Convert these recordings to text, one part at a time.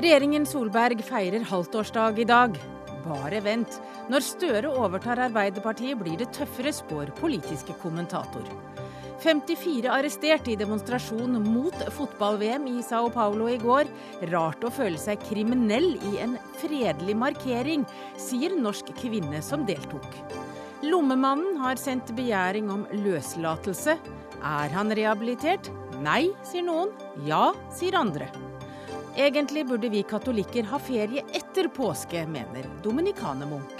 Regjeringen Solberg feirer halvtårsdag i dag. Bare vent. Når Støre overtar Arbeiderpartiet, blir det tøffere, spår politiske kommentator. 54 arrestert i demonstrasjon mot fotball-VM i Sao Paulo i går. Rart å føle seg kriminell i en fredelig markering, sier norsk kvinne som deltok. Lommemannen har sendt begjæring om løslatelse. Er han rehabilitert? Nei, sier noen. Ja, sier andre. Egentlig burde vi katolikker ha ferie etter påske, mener Dominikanermunk.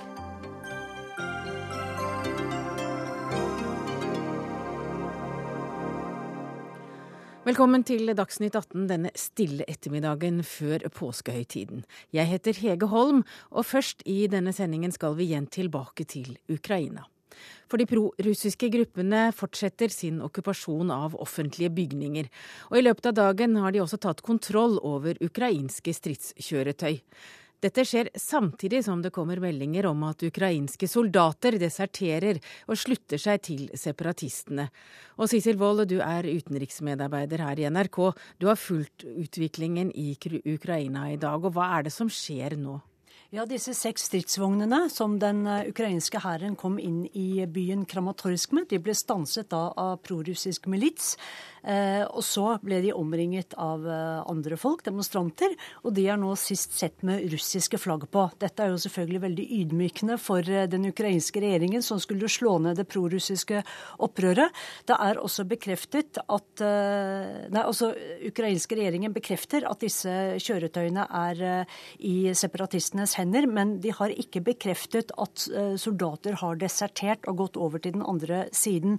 Velkommen til Dagsnytt 18 denne stille ettermiddagen før påskehøytiden. Jeg heter Hege Holm, og først i denne sendingen skal vi igjen tilbake til Ukraina. For de prorussiske gruppene fortsetter sin okkupasjon av offentlige bygninger. Og i løpet av dagen har de også tatt kontroll over ukrainske stridskjøretøy. Dette skjer samtidig som det kommer meldinger om at ukrainske soldater deserterer og slutter seg til separatistene. Og Sissel Wold, du er utenriksmedarbeider her i NRK. Du har fulgt utviklingen i Ukraina i dag, og hva er det som skjer nå? Ja, disse seks stridsvognene som den eh, ukrainske hæren kom inn i byen Kramatorsk med, de ble stanset da av prorussisk milits. Eh, og så ble de omringet av eh, andre folk, demonstranter, og de er nå sist sett med russiske flagg på. Dette er jo selvfølgelig veldig ydmykende for eh, den ukrainske regjeringen, som skulle slå ned det prorussiske opprøret. Det er også bekreftet at Nei, altså ukrainske regjeringen bekrefter at disse kjøretøyene er i separatistenes hender, men de har ikke bekreftet at soldater har desertert og gått over til den andre siden.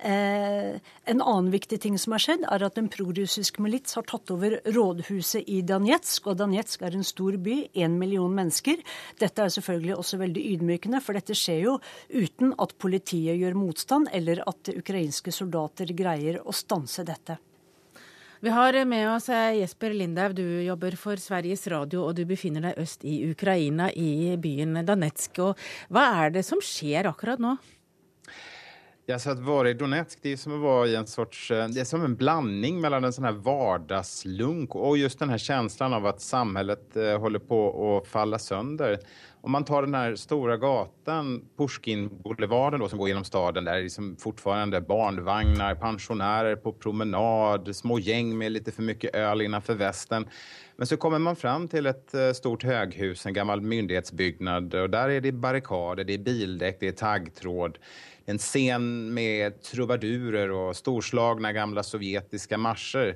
En annen viktig ting som har skjedd, er at en prorussisk milits har tatt over rådhuset i Danetsk. Og Danetsk er en stor by, én million mennesker. Dette er selvfølgelig også veldig ydmykende, for dette skjer jo uten at politiet gjør motstand, eller at ukrainske soldater greier å stanse dette. Vi har med oss eh, Jesper Lindhaug, du jobber for Sveriges Radio og du befinner deg øst i Ukraina, i byen Danetsk. Og hva er det som skjer akkurat nå? Ja, så att vara i Donetsk det är som att vara i en sorts, eh, det är som en blandning mellan en sån här vardagslunk och just den här känslan av att samhället eh, håller på att falla sönder. Om man tar den här stora gatan, Pushkin-boulevarden som går genom staden, där är liksom fortfarande barnvagnar, pensionärer på promenad, små gäng med lite för mycket öl innanför västen. Men så kommer man fram till ett eh, stort höghus, en gammal myndighetsbyggnad och där är det barrikader, det är bildäck, det är taggtråd en scen med trubadurer og storslagne gamle sovjetiske marsjer.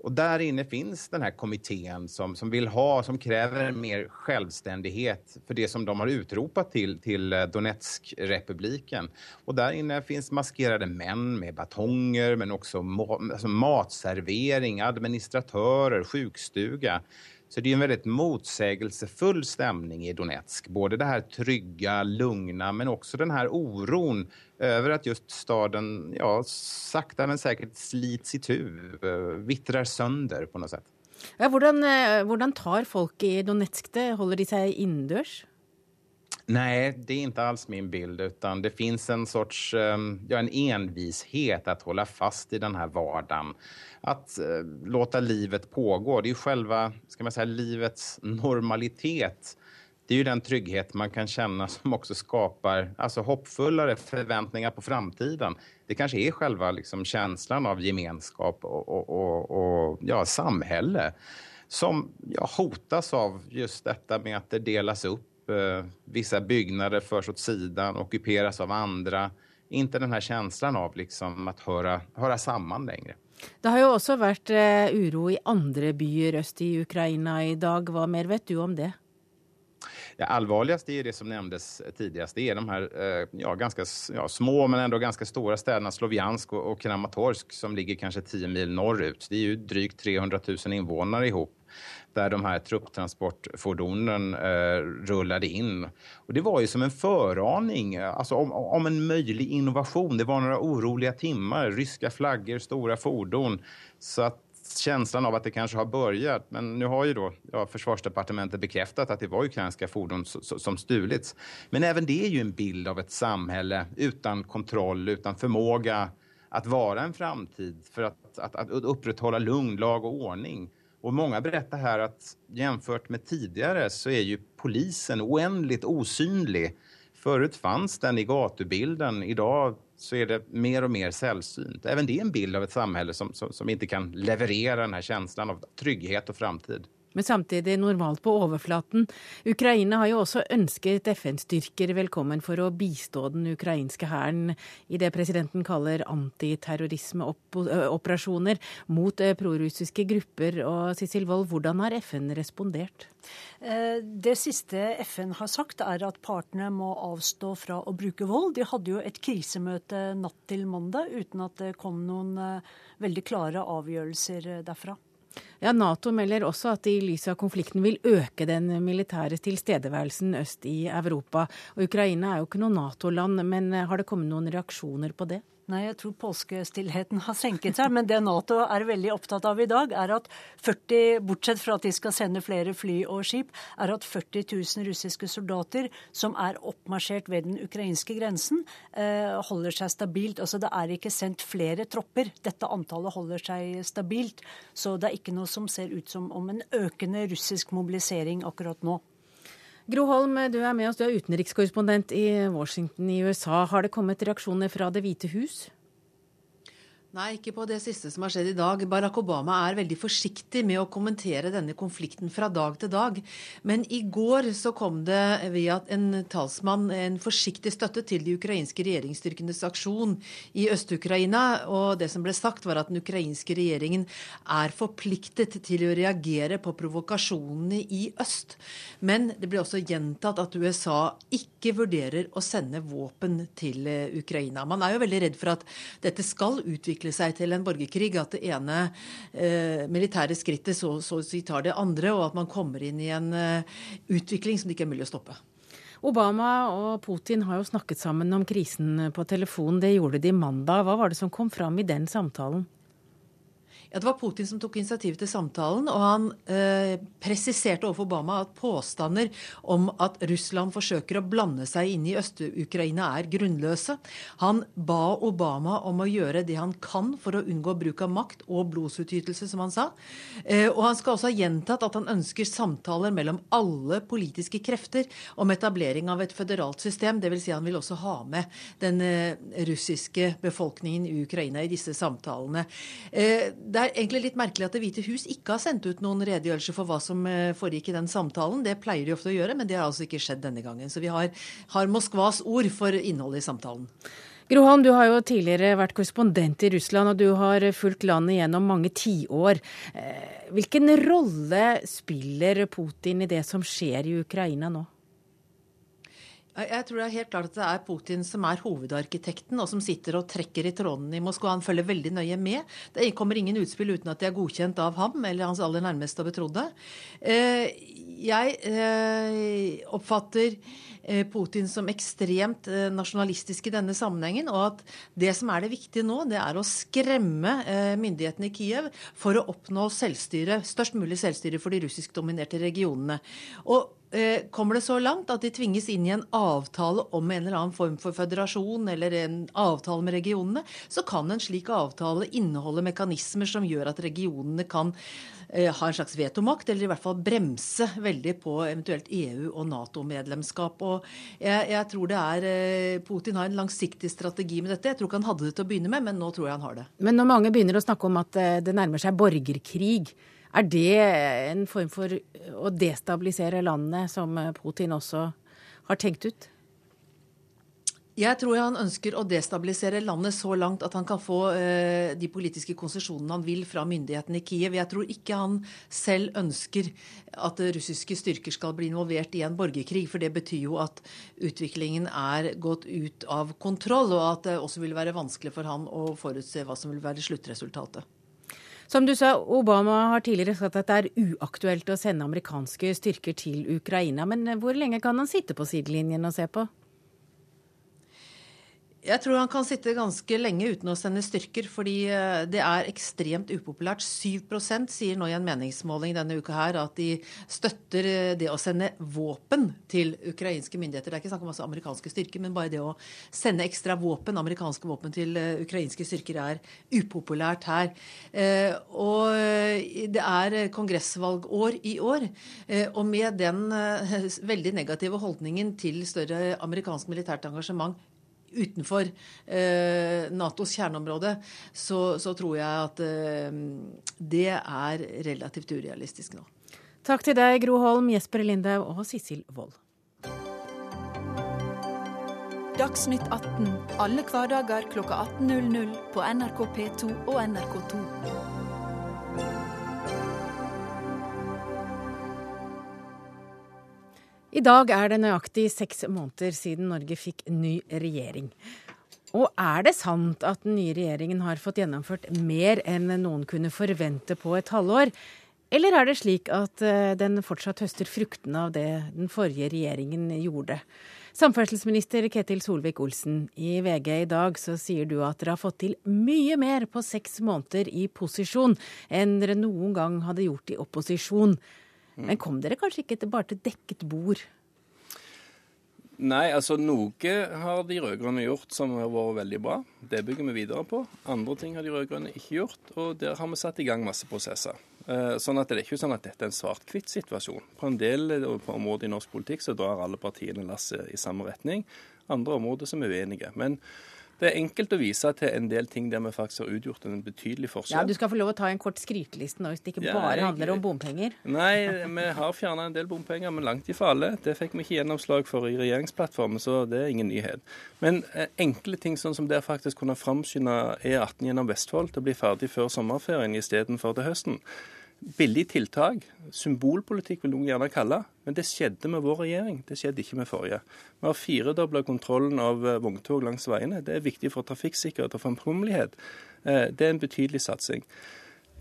Og der inne fins denne komiteen som, som vil ha, som krever mer selvstendighet for det som de har utropet til, til Donetsk-republikken. Og der inne fins maskerte menn med batonger men også ma altså matservering, administratører, sjukstuga. Så det är en väldigt motsägelsefull stämning i Donetsk. Både det här trygga, lugna, men också den här oron över att just staden ja, sakta men säkert slits itu, vittrar sönder på något sätt. Ja, hvordan, eh, hvordan tar folk i Donetsk det? Holder de seg innendørs? Nej, det är inte alls min bild, utan det finns en sorts ehm, ja, en envishet att hålla fast i den här vardagen. Att eh, låta livet pågå. Det är ju själva, ska man säga, livets normalitet. Det är ju den trygghet man kan känna som också skapar alltså, hoppfullare förväntningar på framtiden. Det kanske är själva liksom, känslan av gemenskap och, och, och, och ja, samhälle som ja, hotas av just detta med att det delas upp Eh, vissa byggnader förs åt sidan, ockuperas av andra. Inte den här känslan av liksom att höra, höra samman längre. Det har jo også vært eh, uro i andre byer øst i Ukraina i dag. Hva mer vet du om det? Det allvarligste är det som nämndes tidigast. Det är de här eh, ja, ganska ja, små men ändå ganska stora städerna Sloviansk och, och Kramatorsk som ligger kanske 10 mil norrut. Det är ju drygt 300 000 invånare ihop där de här trupptransportfordonen eh, rullade in. Och det var ju som en föraning alltså om, om en möjlig innovation. Det var några oroliga timmar, ryska flaggor, stora fordon. Så att känslan av att det kanske har börjat. Men nu har ju då ja, försvarsdepartementet bekräftat att det var ukrainska fordon som stulits. Men även det är ju en bild av ett samhälle utan kontroll, utan förmåga att vara en framtid för att, att, lugn, lag och ordning. Och många berättar här att jämfört med tidigare så är ju polisen oändligt osynlig. Förut fanns den i gatubilden, idag så är det mer och mer sällsynt. Även det är en bild av ett samhälle som, som, som inte kan leverera den här känslan av trygghet och framtid. Men samtidig normalt på overflaten. Ukraina har jo også ønsket FN-styrker velkommen for å bistå den ukrainske hæren i det presidenten kaller antiterrorismeoperasjoner mot prorussiske grupper. Og Sissel Wold, hvordan har FN respondert? Det siste FN har sagt, er at partene må avstå fra å bruke vold. De hadde jo et krisemøte natt til mandag uten at det kom noen veldig klare avgjørelser derfra. Ja, Nato melder også at de i lys av konflikten vil øke den militære tilstedeværelsen øst i Europa. Og Ukraina er jo ikke noe Nato-land, men har det kommet noen reaksjoner på det? Nei, jeg tror påskestillheten har senket seg. Men det Nato er veldig opptatt av i dag, er at 40, bortsett fra at de skal sende flere fly og skip, er at 40 000 russiske soldater som er oppmarsjert ved den ukrainske grensen, eh, holder seg stabilt. Altså det er ikke sendt flere tropper. Dette antallet holder seg stabilt. Så det er ikke noe som ser ut som om en økende russisk mobilisering akkurat nå. Gro Holm, du er med oss, du er utenrikskorrespondent i Washington i USA. Har det kommet reaksjoner fra Det hvite hus? Nei, ikke på det siste som har skjedd i dag. Barack Obama er veldig forsiktig med å kommentere denne konflikten fra dag til dag. Men i går så kom det via en talsmann en forsiktig støtte til de ukrainske regjeringsstyrkenes aksjon i Øst-Ukraina. Og det som ble sagt, var at den ukrainske regjeringen er forpliktet til å reagere på provokasjonene i øst. Men det ble også gjentatt at USA ikke vurderer å sende våpen til Ukraina. Man er jo veldig redd for at dette skal utvikle utvikle seg til en borgerkrig. At det ene eh, militære skrittet så, så si tar det andre, og at man kommer inn i en eh, utvikling som det ikke er mulig å stoppe. Obama og Putin har jo snakket sammen om krisen på telefon. Det gjorde de mandag. Hva var det som kom fram i den samtalen? Ja, Det var Putin som tok initiativet til samtalen, og han eh, presiserte overfor Obama at påstander om at Russland forsøker å blande seg inn i Øst-Ukraina er grunnløse. Han ba Obama om å gjøre det han kan for å unngå bruk av makt og blodsutytelse, som han sa. Eh, og han skal også ha gjentatt at han ønsker samtaler mellom alle politiske krefter om etablering av et føderalt system. Dvs. Si han vil også ha med den eh, russiske befolkningen i Ukraina i disse samtalene. Eh, det det er egentlig litt merkelig at Det hvite hus ikke har sendt ut noen redegjørelse for hva som eh, foregikk i den samtalen. Det pleier de ofte å gjøre, men det har altså ikke skjedd denne gangen. Så vi har, har Moskvas ord for innholdet i samtalen. Grohan, du har jo tidligere vært korrespondent i Russland, og du har fulgt landet gjennom mange tiår. Eh, hvilken rolle spiller Putin i det som skjer i Ukraina nå? Jeg tror det er helt klart at det er Putin som er hovedarkitekten, og som sitter og trekker i trådene i Moskva. Han følger veldig nøye med. Det kommer ingen utspill uten at de er godkjent av ham eller hans aller nærmeste og betrodde. Eh, jeg eh, oppfatter Putin som ekstremt nasjonalistisk i denne sammenhengen, og at det som er det viktige nå, det er å skremme myndighetene i Kiev for å oppnå selvstyre, størst mulig selvstyre for de russisk-dominerte regionene. Og Eh, kommer det så langt at de tvinges inn i en avtale om en eller annen form for føderasjon eller en avtale med regionene, så kan en slik avtale inneholde mekanismer som gjør at regionene kan eh, ha en slags vetomakt, eller i hvert fall bremse veldig på eventuelt EU- og Nato-medlemskap. Og jeg, jeg, tror det er eh, Putin har en langsiktig strategi med dette. Jeg tror ikke han hadde det til å begynne med, men nå tror jeg han har det. Men når mange begynner å snakke om at det nærmer seg borgerkrig, er det en form for å destabilisere landet, som Putin også har tenkt ut? Jeg tror han ønsker å destabilisere landet så langt at han kan få eh, de politiske konsesjonene han vil fra myndighetene i Kiev. Jeg tror ikke han selv ønsker at russiske styrker skal bli involvert i en borgerkrig. For det betyr jo at utviklingen er gått ut av kontroll, og at det også vil være vanskelig for han å forutse hva som vil være sluttresultatet. Som du sa, Obama har tidligere sagt at det er uaktuelt å sende amerikanske styrker til Ukraina. Men hvor lenge kan han sitte på sidelinjen og se på? Jeg tror han kan sitte ganske lenge uten å sende styrker, fordi eh, det er ekstremt upopulært. 7% sier nå i en meningsmåling denne uka her at de støtter eh, det å sende våpen til ukrainske myndigheter. Det er ikke snakk om altså amerikanske styrker, men bare det å sende ekstra våpen, amerikanske våpen til eh, ukrainske styrker, er upopulært her. Og det er kongressvalgår i år. Og med den veldig negative holdningen til større amerikansk militært engasjement utenfor eh, Natos kjerneområde, så, så, tror jeg at eh, det er relativt urealistisk nå. Takk til deg, Gro Holm, Jesper Lindhaug og Sissel Wold. Dagsnytt 18 alle hverdager kl 18.00 på NRK P2 og NRK2. I dag er det nøyaktig seks måneder siden Norge fikk ny regjering. Og er det sant at den nye regjeringen har fått gjennomført mer enn noen kunne forvente på et halvår? Eller er det slik at eh, den fortsatt høster fruktene av det den forrige regjeringen gjorde? Samferdselsminister Ketil Solvik-Olsen, i VG i dag så sier du at dere har fått til mye mer på seks måneder i posisjon enn dere noen gang hadde gjort i opposisjon. Men kom dere kanskje ikke bare til dekket bord? Nei, altså noe har de rød-grønne gjort som har vært veldig bra. Det bygger vi videre på. Andre ting har de rød-grønne ikke gjort, og der har vi satt i gang masse prosesser. Eh, sånn at Det er ikke sånn at dette er en svart-hvitt-situasjon. På en del på områder i norsk politikk så drar alle partiene lasset i samme retning. Andre områder som er uenige. Men det er enkelt å vise til en del ting der vi faktisk har utgjort en betydelig forskjell. Ja, Du skal få lov å ta en kort skryteliste nå, hvis det ikke ja, bare handler om bompenger. Nei, vi har fjerna en del bompenger, men langt ifra alle. Det fikk vi ikke gjennomslag for i regjeringsplattformen, så det er ingen nyhet. Men eh, enkle ting sånn som det faktisk kunne framskynde E18 gjennom Vestfold til å bli ferdig før sommerferien istedenfor til høsten billig tiltak. Symbolpolitikk vil noen gjerne kalle men det skjedde med vår regjering. Det skjedde ikke med forrige. Vi har firedobla kontrollen av eh, vogntog langs veiene. Det er viktig for trafikksikkerhet og framkommelighet. Eh, det er en betydelig satsing.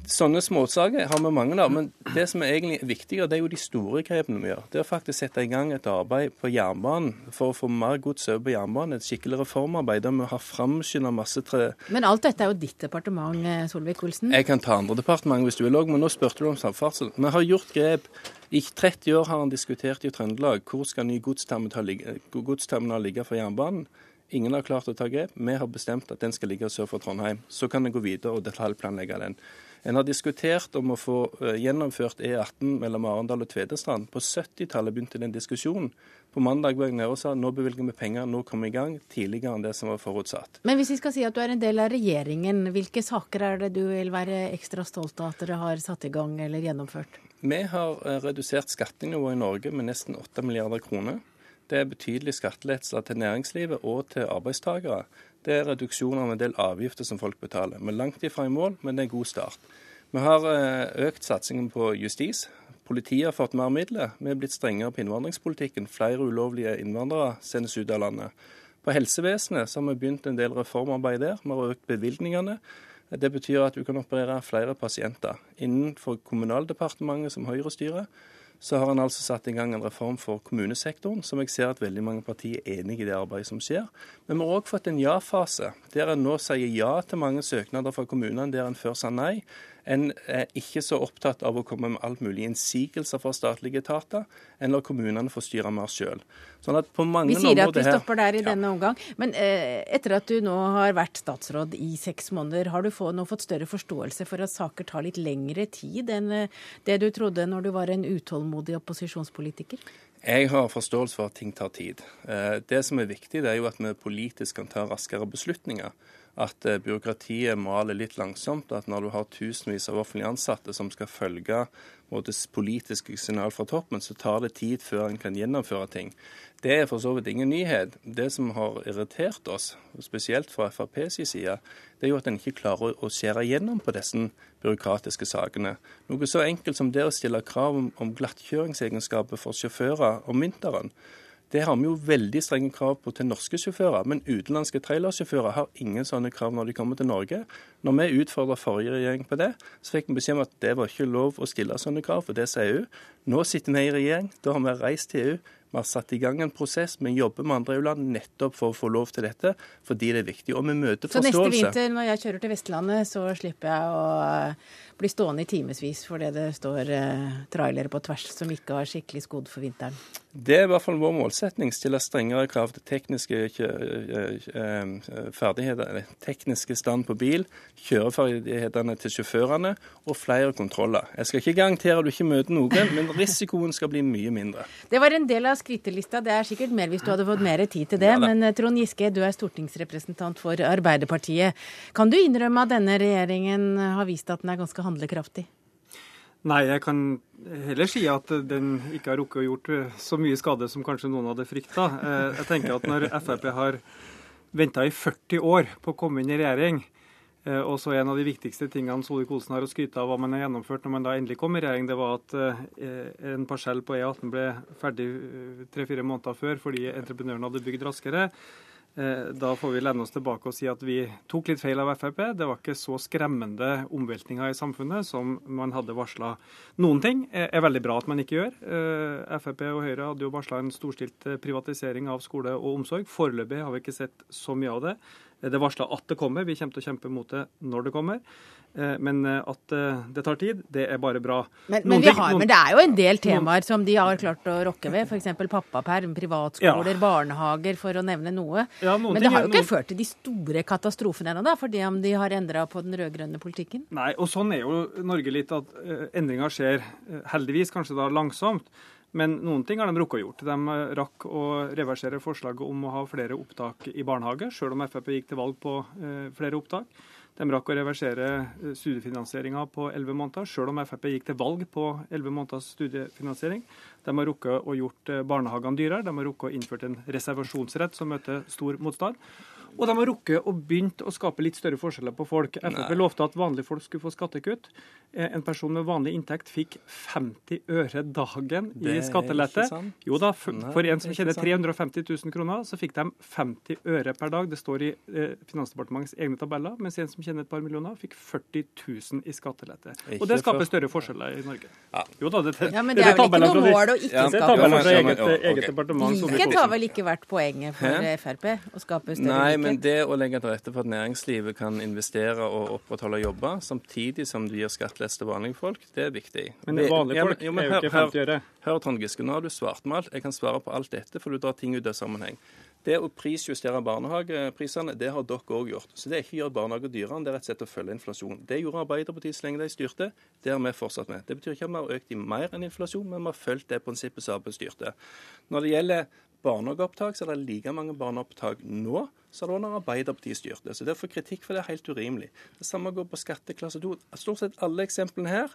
Sånne småsaker har vi mange av, men det som er egentlig viktigere, det er jo de store grepene vi gjør. Det er å faktisk sette i gang et arbeid på jernbanen for å få mer gods over på jernbanen. Et skikkelig reformarbeid der vi har framskynda masse tre... Men alt dette er jo ditt departement, eh, Solvik-Olsen? Jeg kan ta andre departement hvis du vil òg, men nå spurte du om samferdsel. Vi har gjort grep. I 30 år har han diskutert i Trøndelag hvor skal ny godsterminal ligge, godsterminal ligge for jernbanen. Ingen har klart å ta grep. Vi har bestemt at den skal ligge sør for Trondheim. Så kan en gå videre og detaljplanlegge den. En har diskutert om å få eh, gjennomført E18 mellom Arendal og Tvedestrand. På 70-tallet begynte den diskusjonen. På mandag var jeg nede og sa nå bevilger vi penger, nå kommer vi i gang. Tidligere enn det som var forutsatt. Men hvis vi skal si at du er en del av regjeringen, hvilke saker er det du vil være ekstra stolt av at dere har satt i gang eller gjennomført? Vi har eh, redusert skattenivået i Norge med nesten 8 milliarder kroner. Det er betydelige skattelettelser til næringslivet og til arbeidstakere. Det er reduksjoner av en del avgifter som folk betaler. Vi er langt ifra i mål, men det er en god start. Vi har eh, økt satsingen på justis. Politiet har fått mer midler. Vi er blitt strengere på innvandringspolitikken. Flere ulovlige innvandrere sendes ut av landet. På helsevesenet så har vi begynt en del reformarbeid der. Vi har økt bevilgningene. Det betyr at du kan operere flere pasienter. Innenfor Kommunaldepartementet, som Høyre styrer, så har han altså satt i gang en reform for kommunesektoren, som jeg ser at veldig mange partier er enig i det arbeidet som skjer. Men vi har òg fått en ja-fase, der en nå sier ja til mange søknader fra kommunene der en før sa nei. En er ikke så opptatt av å komme med alt mulig innsigelser fra statlige etater, enn lar kommunene få styre mer sjøl. Sånn vi sier at vi stopper der i ja. denne omgang. Men eh, etter at du nå har vært statsråd i seks måneder, har du få, nå fått større forståelse for at saker tar litt lengre tid enn eh, det du trodde når du var en utålmodig opposisjonspolitiker? Jeg har forståelse for at ting tar tid. Eh, det som er viktig, det er jo at vi politisk kan ta raskere beslutninger at eh, byråkratiet maler litt langsomt. At når du har tusenvis av offentlig ansatte som skal følge politiske signal fra toppen, så tar det tid før en kan gjennomføre ting. Det er for så vidt ingen nyhet. Det som har irritert oss, spesielt fra FrPs side, det er jo at en ikke klarer å skjære gjennom på disse byråkratiske sakene. Noe så enkelt som det å stille krav om, om glattkjøringsegenskaper for sjåfører om vinteren. Det har vi jo veldig strenge krav på til norske sjåfører, men utenlandske trailersjåfører har ingen sånne krav når de kommer til Norge. Når vi utfordra forrige regjering på det, så fikk vi beskjed om at det var ikke lov å stille sånne krav, for det sier EU. Nå sitter vi i regjering, da har vi reist til EU. Vi har satt i gang en prosess. Vi jobber med andre EU-land nettopp for å få lov til dette, fordi det er viktig. Og vi møter forståelse. Så neste vinter når jeg kjører til Vestlandet, så slipper jeg å bli stående i timevis fordi det står trailere på tvers som ikke har skikkelig skodd for vinteren? Det er i hvert fall vår målsetning. Stille strengere krav til tekniske ferdigheter, eller tekniske stand på bil, kjøreferdighetene til sjåførene og flere kontroller. Jeg skal ikke garantere at du ikke møter noen, men risikoen skal bli mye mindre. Det var en del av skrytelista. Det er sikkert mer hvis du hadde fått mer tid til det. Ja, men Trond Giske, du er stortingsrepresentant for Arbeiderpartiet. Kan du innrømme at denne regjeringen har vist at den er ganske handlekraftig? Nei, jeg kan heller si at den ikke har rukket å gjort så mye skade som kanskje noen hadde frykta. Eh, jeg tenker at når Frp har venta i 40 år på å komme inn i regjering, eh, og så En av de viktigste tingene Solvik-Olsen har å skryte av hva man har gjennomført når man da endelig kom i regjering, det var at eh, en parsell på E18 ble ferdig tre-fire måneder før fordi entreprenøren hadde bygd raskere. Eh, da får vi lene oss tilbake og si at vi tok litt feil av Frp. Det var ikke så skremmende omveltninger i samfunnet som man hadde varsla. Noen ting er veldig bra at man ikke gjør. Eh, Frp og Høyre hadde jo varsla en storstilt eh, privatisering av skole og omsorg. Foreløpig har vi ikke sett så mye av det. Det er varsla at det kommer, vi kommer til å kjempe mot det når det kommer. Eh, men eh, at eh, det tar tid, det er bare bra. Men, men, har, noen, men det er jo en del temaer som de har klart å rokke ved. F.eks. pappaperm, privatskoler, ja. barnehager, for å nevne noe. Ja, men det har jo ikke noen... ført til de store katastrofene ennå, for det om de har endra på den rød-grønne politikken? Nei, og sånn er jo Norge litt, at endringer skjer heldigvis kanskje da langsomt. Men noen ting har de rukket å gjort. De rakk å reversere forslaget om å ha flere opptak i barnehage, selv om Frp gikk til valg på flere opptak. De rakk å reversere eh, studiefinansieringa på 11 måneder, selv om Frp gikk til valg på 11 måneders studiefinansiering. De har rukket å gjort barnehagene dyrere. De har rukket å innført en reservasjonsrett som møter stor motstand. Og de har rukket og begynt å skape litt større forskjeller på folk. Frp lovte at vanlige folk skulle få skattekutt. Eh, en person med vanlig inntekt fikk 50 øre dagen i skattelette. Jo da, for, for en som tjener 350 000 kroner, så fikk de 50 øre per dag. Det står i eh, Finansdepartementets egne tabeller. Mens en som tjener et par millioner, fikk 40 000 i skattelette. Og det skaper større forskjeller i Norge. Jo da, det, ja, men det er vel ikke noe mål å ikke skape forskjeller? Hvilket har vel ikke vært poenget for Frp? Å skape større Nei, men det å legge til rette for at næringslivet kan investere og opprettholde jobber, samtidig som du gir skattelette til vanlige folk, det er viktig. Men det vanlige folk ja, men, jo, er jo ikke 50 øre. Hør, hør Trond Giske, nå har du svartmalt. Jeg kan svare på alt dette, for du drar ting ut av sammenheng. Det å prisjustere barnehageprisene, det har dere òg gjort. Så det er ikke å gjøre barnehager dyrere, det er rett og slett å følge inflasjonen. Det gjorde Arbeiderpartiet så lenge de styrte. Det har vi fortsatt med. Det betyr ikke at vi har økt i mer enn inflasjon, men vi har fulgt det prinsippet som Arbeiderpartiet styrte. Når det gjelder barnehageopptak, så er det like mange barnehageopptak nå som det var når Arbeiderpartiet styrte. Så det å få kritikk for det er helt urimelig. Det samme går på skatteklasse 2. Stort sett alle eksemplene her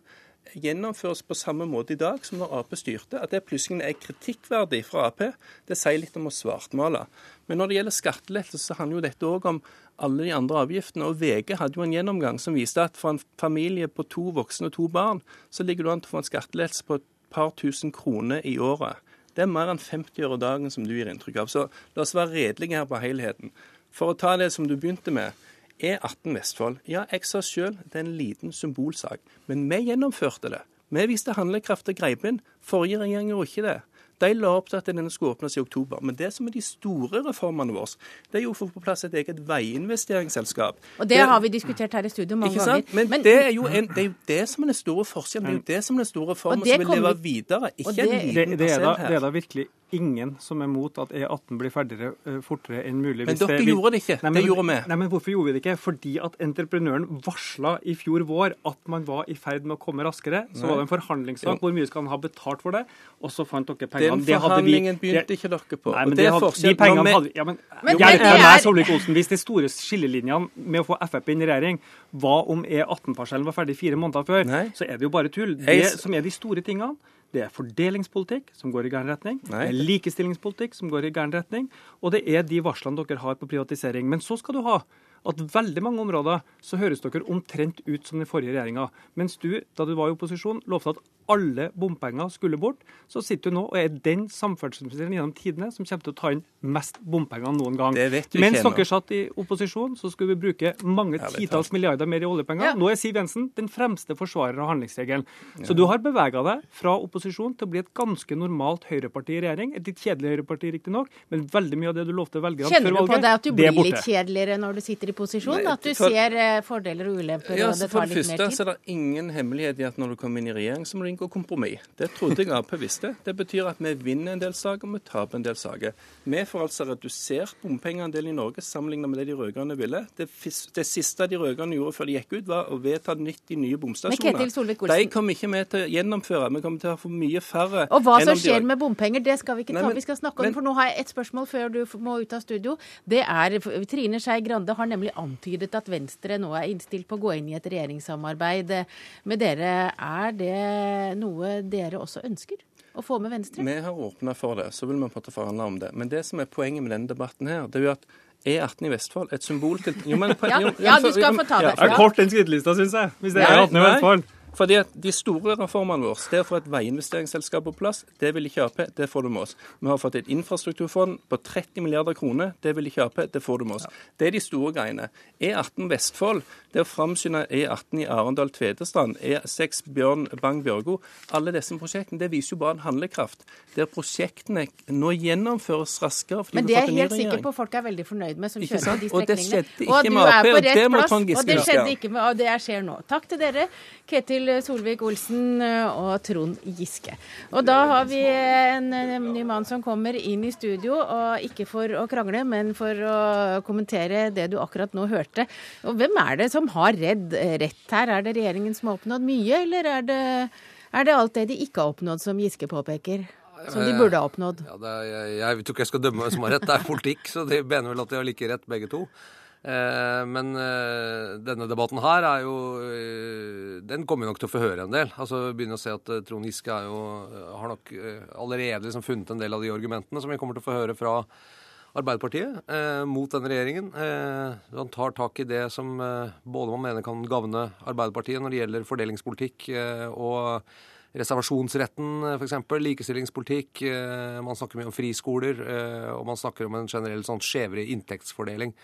gjennomføres på samme måte i dag som når Ap styrte. At det plutselig er kritikkverdig fra Ap, det sier litt om å svartmale. Men når det gjelder skattelettelse, så handler jo dette òg om alle de andre avgiftene. Og VG hadde jo en gjennomgang som viste at for en familie på to voksne og to barn, så ligger du an til å få en skattelettelse på et par tusen kroner i året. Det er mer enn 50 øre dagen som du gir inntrykk av. Så la oss være redelige her på helheten. For å ta det som du begynte med. E18 Vestfold. Ja, jeg sa sjøl det er en liten symbolsak. Men vi gjennomførte det. Vi viste handlekraft og greip inn. Forrige regjering gjorde ikke det. De la opp til at denne skulle åpnes i oktober. Men det som er de store reformene våre, det er jo å få på plass et eget veiinvesteringsselskap. Og det, det har vi diskutert her i studio mange ganger. Men, Men det, er jo en, det, er jo det som er den store forskjellen. Det er jo det som er den store reformen som vil leve videre. Ikke en liten parsell her. Det er da virkelig ingen som er mot at E18 blir ferdigere uh, fortere enn mulig. Men dere det, gjorde det ikke. Nei, men, det gjorde vi. Nei, men Hvorfor gjorde vi det ikke? Fordi at entreprenøren varsla i fjor vår at man var i ferd med å komme raskere. Så nei. var det en forhandlingssak. Hvor mye skal han ha betalt for det? Og så fant dere pengene. Den forhandlingen vi, begynte ikke dere på. Nei, men det, hadde, de pengene hadde ja, men, men, Hjelp meg, Solvik-Olsen. Hvis de store skillelinjene med å få Frp inn i regjering var om E18-parsellen var ferdig fire måneder før, så er det jo bare tull. Det som er de store tingene, det er fordelingspolitikk som går i gæren retning. Nei. Det er likestillingspolitikk som går i gæren retning. Og det er de varslene dere har på privatisering. Men så skal du ha at veldig mange områder så høres dere omtrent ut som den forrige regjeringa. Mens du, da du var i opposisjon, lovte at alle bompenger skulle bort, så sitter du nå og er den samferdselsministeren gjennom tidene som kommer til å ta inn mest bompenger noen gang. Det vet du Mens ikke dere satt i opposisjon, så skulle vi bruke mange Ja, er titalls milliarder mer i oljepenger. Ja. Nå er Siv Jensen den fremste forsvarer av handlingsregelen. Så du har bevega deg fra opposisjon til å bli et ganske normalt høyreparti i regjering. Et litt kjedelig høyreparti, riktignok, men veldig mye av det du lovte velgerne Kjenner før du på deg det at du blir er borte. litt kjedeligere når du sitter i posisjon? Nei, At du for- ser eh, fordeler og ulemper, Ja, og det For tar det litt første mer så tid? er det ingen hemmelighet i at når du kommer inn i regjering, så må du inngå kompromiss. Det trodde jeg Ap visste. Det betyr at vi vinner en del saker, og vi taper en del saker. Vi får altså redusert bompengeandelen i Norge sammenlignet med det de rød-grønne ville. Det, det siste de rød-grønne gjorde før de gikk ut, var å vedta 90 nye bomstasjoner. De kommer ikke vi til å gjennomføre. Vi kommer til å få mye færre. Og hva som de- skjer med bompenger, det skal vi ikke Nei, ta. men- vi skal snakke om men- for nå har jeg et spørsmål før du må ut av studio. Det er, Trine Skei Grande har nemlig antydet at Venstre nå er innstilt på å gå inn i et regjeringssamarbeid med dere. Er det noe dere også ønsker? Å få med Venstre? Vi har åpna for det, så vil vi på en måte forhandle om det. Men det som er poenget med denne debatten her, det er jo at E18 i Vestfold er et symbol til jo, men, Ja, jo, ja, du skal få ta det. Det er kort den skrytelista, syns jeg. Hvis det er E18 i Vestfold. Fordi at De store reformene våre, det å få et veiinvesteringsselskap på plass, det vil ikke Ap. Det får du med oss. Vi har fått et infrastrukturfond på 30 milliarder kroner. Det vil ikke Ap. Det får du med oss. Det er de store greiene. E18 Vestfold, det å framskynde E18 i Arendal-Tvedestrand, E6 Bjørn Bang-Bjørgo, alle disse prosjektene, det viser jo bare en handlekraft. Der prosjektene nå gjennomføres raskere fordi Men vi det har er jeg helt sikker på folk er veldig fornøyd med, som kjører på de Og det strekningene. skjedde ikke med Ap, og det skjedde ikke med, og det skjer nå. Takk til dere, Ketil Solvik-Olsen og Trond Giske. Og da har vi en, ny mann som kommer inn i studio, og ikke for å krangle, men for å kommentere det du akkurat nå hørte. Og hvem er det som har redd, rett her? Er det regjeringen som har oppnådd mye, eller er det, er det alt det de ikke har oppnådd, som Giske påpeker? Som de burde ha oppnådd? Ja, er, jeg, jeg tror ikke jeg skal dømme hvem som har rett, det er politikk, så de mener vel at de har like rett begge to. Eh, men eh, denne debatten her er jo eh, Den kommer vi nok til å få høre en del. Altså Begynner å se at Trond Giske jo, har nok allerede liksom funnet en del av de argumentene som vi kommer til å få høre fra Arbeiderpartiet eh, mot denne regjeringen. Eh, han tar tak i det som eh, både man mener kan gagne Arbeiderpartiet når det gjelder fordelingspolitikk og reservasjonsretten f.eks., likestillingspolitikk. Man snakker mye om friskoler, og man snakker om en generell sånn skjevere inntektsfordeling.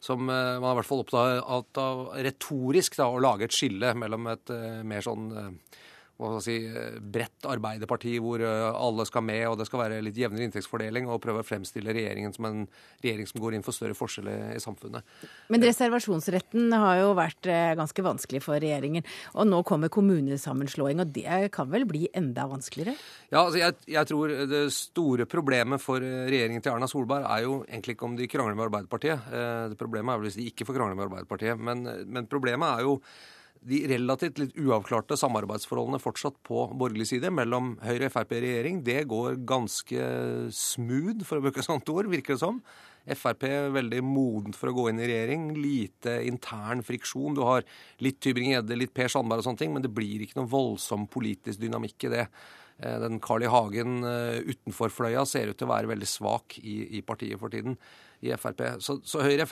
Som eh, man er i hvert fall opptatt av retorisk da, å lage et skille mellom et eh, mer sånn eh, hva skal jeg si, eh, bredt arbeiderparti hvor eh, alle skal med, og det skal være litt jevnere inntektsfordeling, og prøve å fremstille regjeringen som en regjering som går inn for større forskjeller i samfunnet. Men reservasjonsretten har jo vært eh, ganske vanskelig for regjeringen. Og nå kommer kommunesammenslåing, og det kan vel bli enda vanskeligere? Ja, altså jeg, jeg tror Det store problemet for regjeringen til Erna Solberg er jo egentlig ikke om de krangler med Arbeiderpartiet. Det Problemet er vel hvis de ikke får krangle med Arbeiderpartiet. Men, men problemet er jo de relativt litt uavklarte samarbeidsforholdene fortsatt på borgerlig side mellom Høyre og Frp i regjering. Det går ganske smooth, for å bruke et sånt ord, virker det som. Frp er veldig modent for å gå inn i regjering. Lite intern friksjon. Du har litt Tybring-Gjedde, litt Per Sandberg og sånne ting, men det blir ikke noen voldsom politisk dynamikk i det. Eh, Den Carl I. Hagen eh, utenfor fløya ser ut til å være veldig svak i, i partiet for tiden, i Frp. Så, så Høyre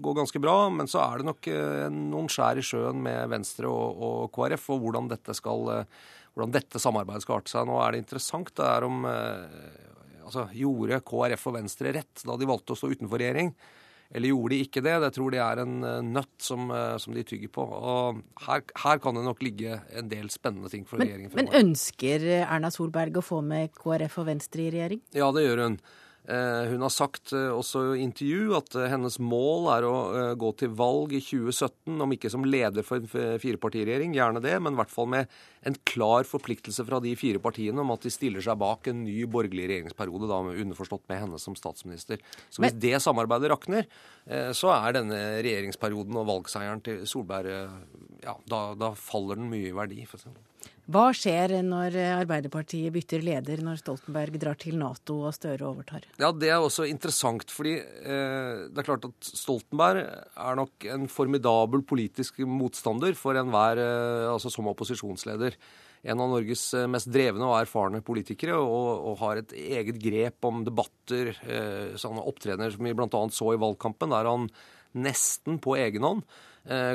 Går ganske bra, men så er det nok eh, noen skjær i sjøen med Venstre og, og KrF, og hvordan dette, skal, eh, hvordan dette samarbeidet skal arte seg. Nå er det interessant det er om eh, altså, Gjorde KrF og Venstre rett da de valgte å stå utenfor regjering? Eller gjorde de ikke det? Det tror de er en nøtt som, som de tygger på. Og her, her kan det nok ligge en del spennende ting for Men, regjeringen. men ønsker Erna Solberg å få med KrF og Venstre i regjering? Ja, det gjør hun. Eh, Hun har sagt eh, også i intervju at eh, hennes mål er å gå til valg i 2017, om ikke som leder for en firepartiregjering, gjerne det, men i hvert fall med en klar forpliktelse fra de fire partiene om at de stiller seg bak en ny borgerlig regjeringsperiode, da underforstått med henne som statsminister. Så hvis det samarbeidet rakner, så er denne regjeringsperioden og valgseieren til Solberg ja, da, da faller den mye i verdi. for eksempel. Hva skjer når Arbeiderpartiet bytter leder, når Stoltenberg drar til Nato og Støre overtar? Ja, det er også interessant, fordi eh, det er klart at Stoltenberg er nok en formidabel politisk motstander for enhver, eh, altså som opposisjonsleder. En av Norges eh, mest drevne og erfarne politikere, og, og har et eget grep om debatter, eh, sånne opptredener som vi bl.a. så i valgkampen, der han nesten på egen hånd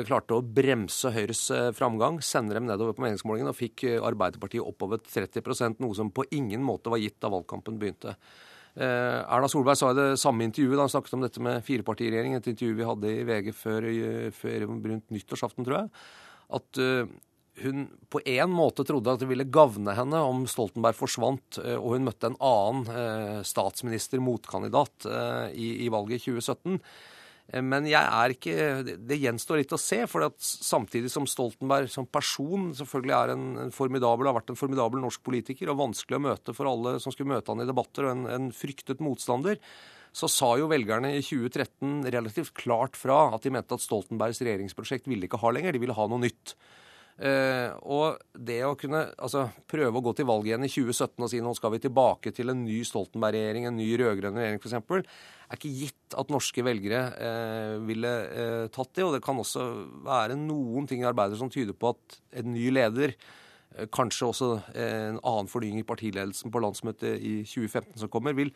klarte å bremse Høyres eh, framgang, sende dem nedover på meningsmålingene og fikk eh, Arbeiderpartiet oppover 30% noe som på ingen måte var gitt da valgkampen begynte. Erna Solberg sa i det samme intervjuet da han snakket om dette med firepartiregjering, et intervju vi hadde i VG før, før rundt nyttårsaften, tror jeg, at hun på en måte trodde at det ville gagne henne om Stoltenberg forsvant og hun møtte en annen statsminister, motkandidat, i, i valget i 2017. Eh, men jeg er ikke, det gjenstår litt å se. for Samtidig som Stoltenberg som person selvfølgelig er en, en formidabel, har vært en formidabel norsk politiker og vanskelig å møte for alle som skulle møte han i debatter, og en, en fryktet motstander, så sa jo velgerne i 2013 relativt klart fra at de mente at Stoltenbergs regjeringsprosjekt ville ikke ha lenger, de ville ha noe nytt. Uh, og det å kunne altså, prøve å gå til valg igjen i 2017 og si nå skal vi tilbake til en ny Stoltenberg-regjering, en ny rød-grønn regjering f.eks., er ikke gitt at norske velgere eh, ville eh, tatt det. Og det kan også være noen ting i arbeidet som tyder på at en ny leder Kanskje også en annen fornying i partiledelsen på landsmøtet i 2015 som kommer, vil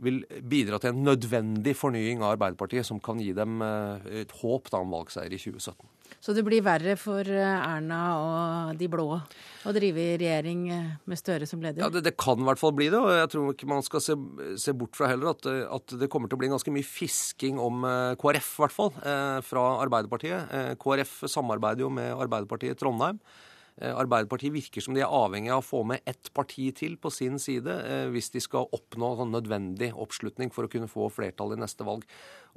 vil bidra til en nødvendig fornying av Arbeiderpartiet, som kan gi dem et håp da, om valgseier i 2017. Så det blir verre for eh, Erna og de blå å drive i regjering eh, med Støre som leder? Ja, det, det, kan i hvert fall bli det. Og jeg tror ikke man skal se, se bort fra heller at, at, det kommer til å bli ganske mye fisking om eh, KrF, i hvert fall, fra Arbeiderpartiet. KrF samarbeider jo med Arbeiderpartiet i Trondheim. Arbeiderpartiet virker som de er avhengig av å få med ett parti til på sin side hvis de skal oppnå sånn nødvendig oppslutning for å kunne få flertall i neste valg.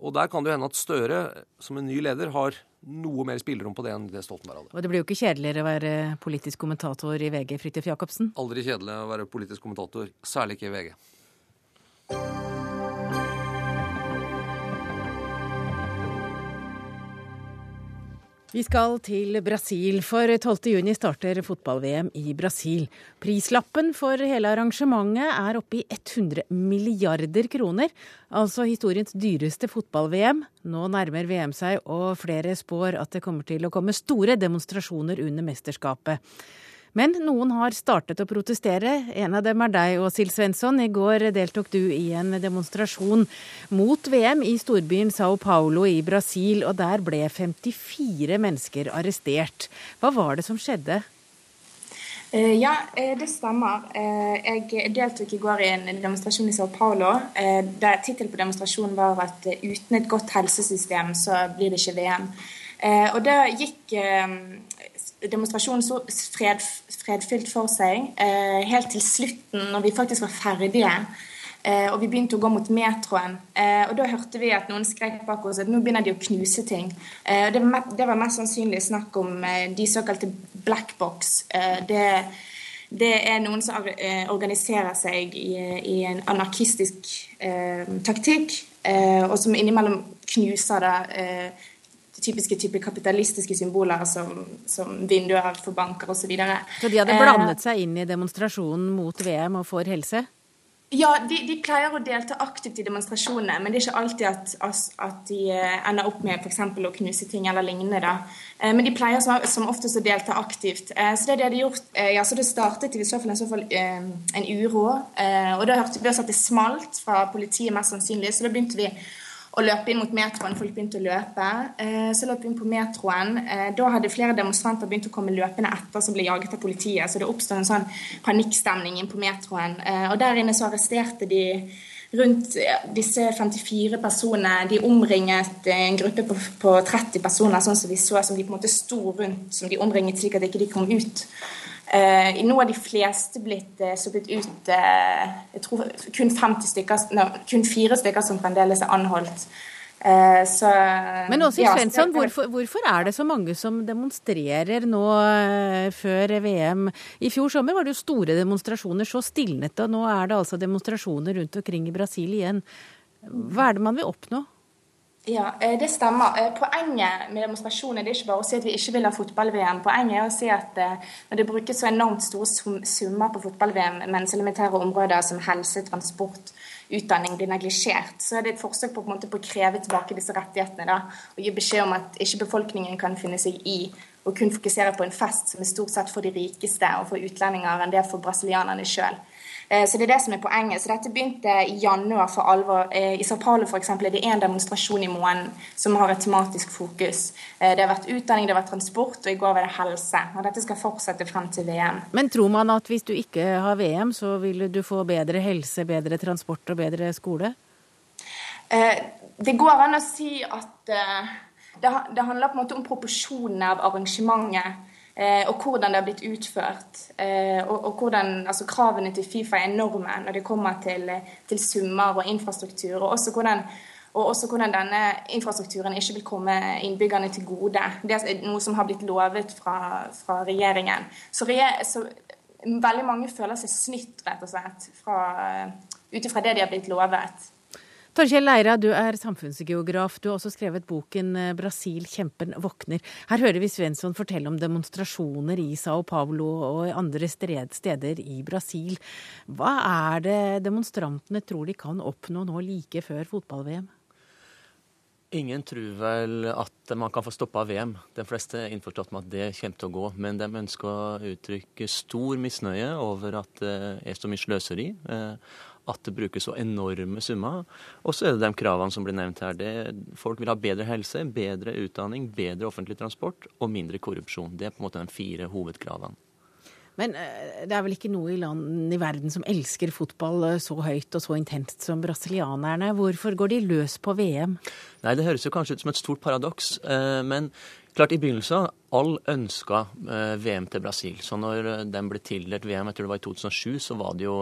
Og der kan det jo hende at Støre som en ny leder har noe mer spillerom på det enn det Stoltenberg hadde. Og det blir jo ikke kjedeligere å være politisk kommentator i VG, Fridtjof Jacobsen? Aldri kjedelig å være politisk kommentator, særlig ikke i VG. Vi skal til Brasil, for 12.6 starter fotball-VM i Brasil. Prislappen for hele arrangementet er oppe i 100 milliarder kroner, altså historiens dyreste fotball-VM. Nå nærmer VM seg, og flere spår at det kommer til å komme store demonstrasjoner under mesterskapet. Men noen har startet å protestere. En av dem er deg, Åshild Svensson. I går deltok du i en demonstrasjon mot VM i storbyen Sao Paulo i Brasil, og der ble 54 mennesker arrestert. Hva var det som skjedde? Eh, ja, eh, det stemmer. Eh, jeg deltok i går i en demonstrasjon i Sao Paulo. der Tittelen på demonstrasjonen var at uten et godt helsesystem så blir det ikke VM. Og Da gikk demonstrasjonen så fred, fredfylt for seg. Eh, helt til slutten, når vi faktisk var ferdige. Eh, og vi begynte å gå mot metroen. Eh, og da hørte vi at noen skrek bak oss at nå begynner de å knuse ting. Det, var mest sannsynlig snakk om de såkalte black box. Det, det, er noen som organiserer seg i, i en anarkistisk taktikk, og som innimellom knuser det typiske type kapitalistiske symboler som, som vinduer for banker osv. Så, videre. så de hadde blandet eh, seg inn i demonstrasjonen mot VM og for helse? Ja, de, de, pleier å delta aktivt i demonstrasjonene, men det er ikke alltid at, at de eh, ender opp med f.eks. å knuse ting eller lignende. da. Eh, men de pleier som, som oftest å delta aktivt. Så det, de hadde gjort, ja, så det startet i så fall, i så fall en uro. Og da hørte vi også at det smalt fra politiet, mest sannsynlig, så da begynte vi og løpe inn mot metroen. Folk begynte å løpe. Eh, så løp vi inn på metroen. Eh, da hadde flere demonstranter begynt å komme løpende etter som ble jaget av politiet. Så det oppstod en sånn panikkstemning inn på metroen. Eh, og der inne så arresterte de rundt disse 54 personene. De omringet en gruppe på, på 30 personer, sånn som vi så, som de på en måte sto rundt, som de omringet slik at de ikke kom ut. Uh, nå har de fleste blitt eh, sluppet ut eh, Jeg tror kun, stykker, no, kun, fire stykker som fremdeles er anholdt. Uh, så, Men Åshild ja, Svensson, hvorfor, hvorfor, er det så mange som demonstrerer nå før VM? I fjor sommer var det jo store demonstrasjoner, så stilnet det. Og nå er det altså demonstrasjoner rundt omkring i Brasil igjen. Hva er det man vil oppnå? Ja, eh, det stemmer. Eh, poenget med demonstrasjonen er ikke bare å si at vi ikke vil ha fotball-VM. Poenget er å si at eh, når det brukes så enormt store summer på fotball-VM, mens elementære områder som helse, transport, utdanning blir neglisjert, så er det et forsøk på, på, på, å kreve tilbake disse rettighetene. Da, og gi beskjed om at ikke befolkningen kan finne seg i å kun fokusere på en fest som er stort sett for de rikeste og for utlendinger enn det for brasilianerne sjøl. Eh, så det er det som er poenget. Så dette begynte i januar for alvor. Eh, I Sao Paulo f.eks. er det én demonstrasjon i måneden som har et tematisk fokus. Det har vært utdanning, det har vært transport, og i går var det helse. Og dette skal fortsette frem til VM. Men tror man at hvis du ikke har VM, så vil du få bedre helse, bedre transport og bedre skole? Det går an å si at det handler på en måte om proporsjonene av arrangementet. Eh, og hvordan det har blitt utført. Eh, og, og hvordan altså, Kravene til Fifa er enorme når det kommer til, til summer og infrastruktur. Og også, hvordan, og også hvordan denne infrastrukturen ikke vil komme innbyggerne til gode. Det er noe som har blitt lovet fra, fra regjeringen. Så, så, veldig mange føler seg snytt, rett og slett, ut ifra det de har blitt lovet. Torkjell Leira, du er samfunnsgeograf. Du har også skrevet boken eh, 'Brasil kjempen våkner'. Her hører vi Svensson fortelle om demonstrasjoner i Sao Paulo og andre steder i Brasil. Hva er det demonstrantene tror de kan oppnå nå like før fotball-VM? Ingen tror vel at man kan få stoppa VM. De fleste er innforstått med at det kommer til å gå. Men de ønsker å uttrykke stor misnøye over at det er så mye sløseri eh, at det brukes så enorme summer. Og så er det de kravene som blir nevnt her. Det, folk vil ha bedre helse, bedre utdanning, bedre offentlig transport og mindre korrupsjon. Det er på en måte de fire hovedkravene. Men eh, det er vel ikke noe i land i verden som elsker fotball eh, så høyt og så intenst som brasilianerne. Hvorfor går de løs på VM? Nei, Det høres jo kanskje ut som et stort paradoks. Eh, men klart, i begynnelsen all ønska VM til Brasil. Så når den ble tildelt VM, jeg tror det var i 2007, så var det jo,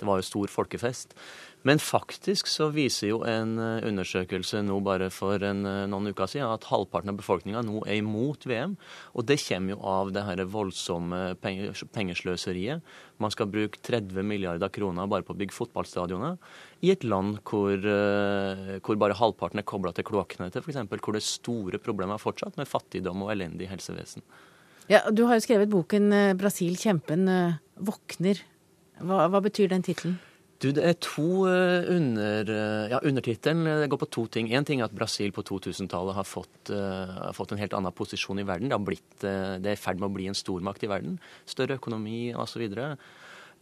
det var jo stor folkefest. Men faktisk så viser jo en eh, undersøkelse nå bare for en, eh, noen uker siden at halvparten av befolkninga nå er imot VM. Og det kommer jo av det her voldsomme pengesløseriet. Man skal bruke 30 milliarder kroner bare på å bygge fotballstadioner i et land hvor, eh, hvor bare halvparten er kobla til kloakknettet, f.eks. Hvor det er store problemer fortsatt med fattigdom og elendig helsevesen. Ja, Du har jo skrevet boken 'Brasil kjempen våkner'. Hva, hva betyr den tittelen? Du, det er to eh, under... Eh, ja, Undertittelen det går på to ting. Én ting er at Brasil på 2000-tallet har, har, fått en helt annen posisjon i verden. Det, blitt, det er i ferd med å bli en stormakt i verden. Større økonomi osv.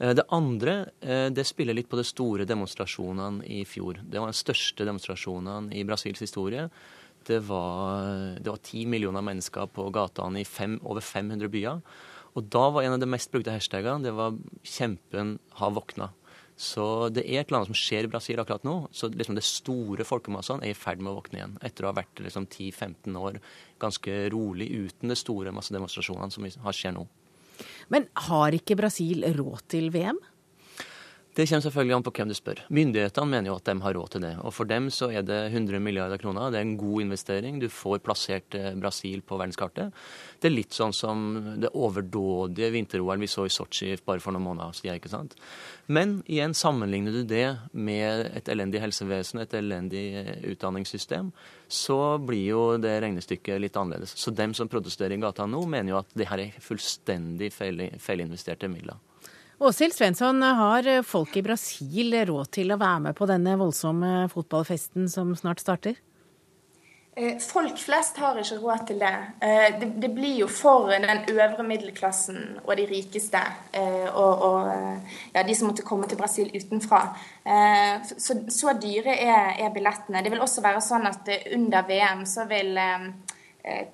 Det andre det spiller litt på de store demonstrasjonene i fjor. Det var den største demonstrasjonene i Brasils historie. Det var, 10 millioner mennesker på gatene i fem, over 500 byer. Og da var en av de mest brukte hashtagene det var 'Kjempen har våkna'. Så det er et eller annet som skjer i Brasil akkurat nå. Så liksom det store folkemassene er i ferd med å våkne igjen. Etter å ha vært liksom 10-15 år ganske rolig uten de store massedemonstrasjonene som skjer nå. Men har ikke Brasil råd til VM? Det kommer selvfølgelig an på hvem du spør. Myndighetene mener jo at de har råd til det. Og for dem så er det 100 milliarder kroner. Det er en god investering. Du får plassert eh, Brasil på verdenskartet. Det er litt sånn som det overdådige vinter-OL vi så i Sotsji bare for noen måneder siden. ikke sant? Men igjen sammenligner du det med et elendig helsevesen, et elendig eh, utdanningssystem, så blir jo det regnestykket litt annerledes. Så dem som protesterer i gata nå, mener jo at det her er fullstendig feilinvesterte midler. Åshild Svensson, har folk i Brasil råd til å være med på denne voldsomme fotballfesten som snart starter? Eh, folk flest har ikke råd til det. Eh, det. det. blir jo for den øvre middelklassen og de rikeste eh, og, og ja, de som måtte komme til Brasil utenfra. Så, så dyre er, er, billettene. Det vil også være sånn at under VM så vil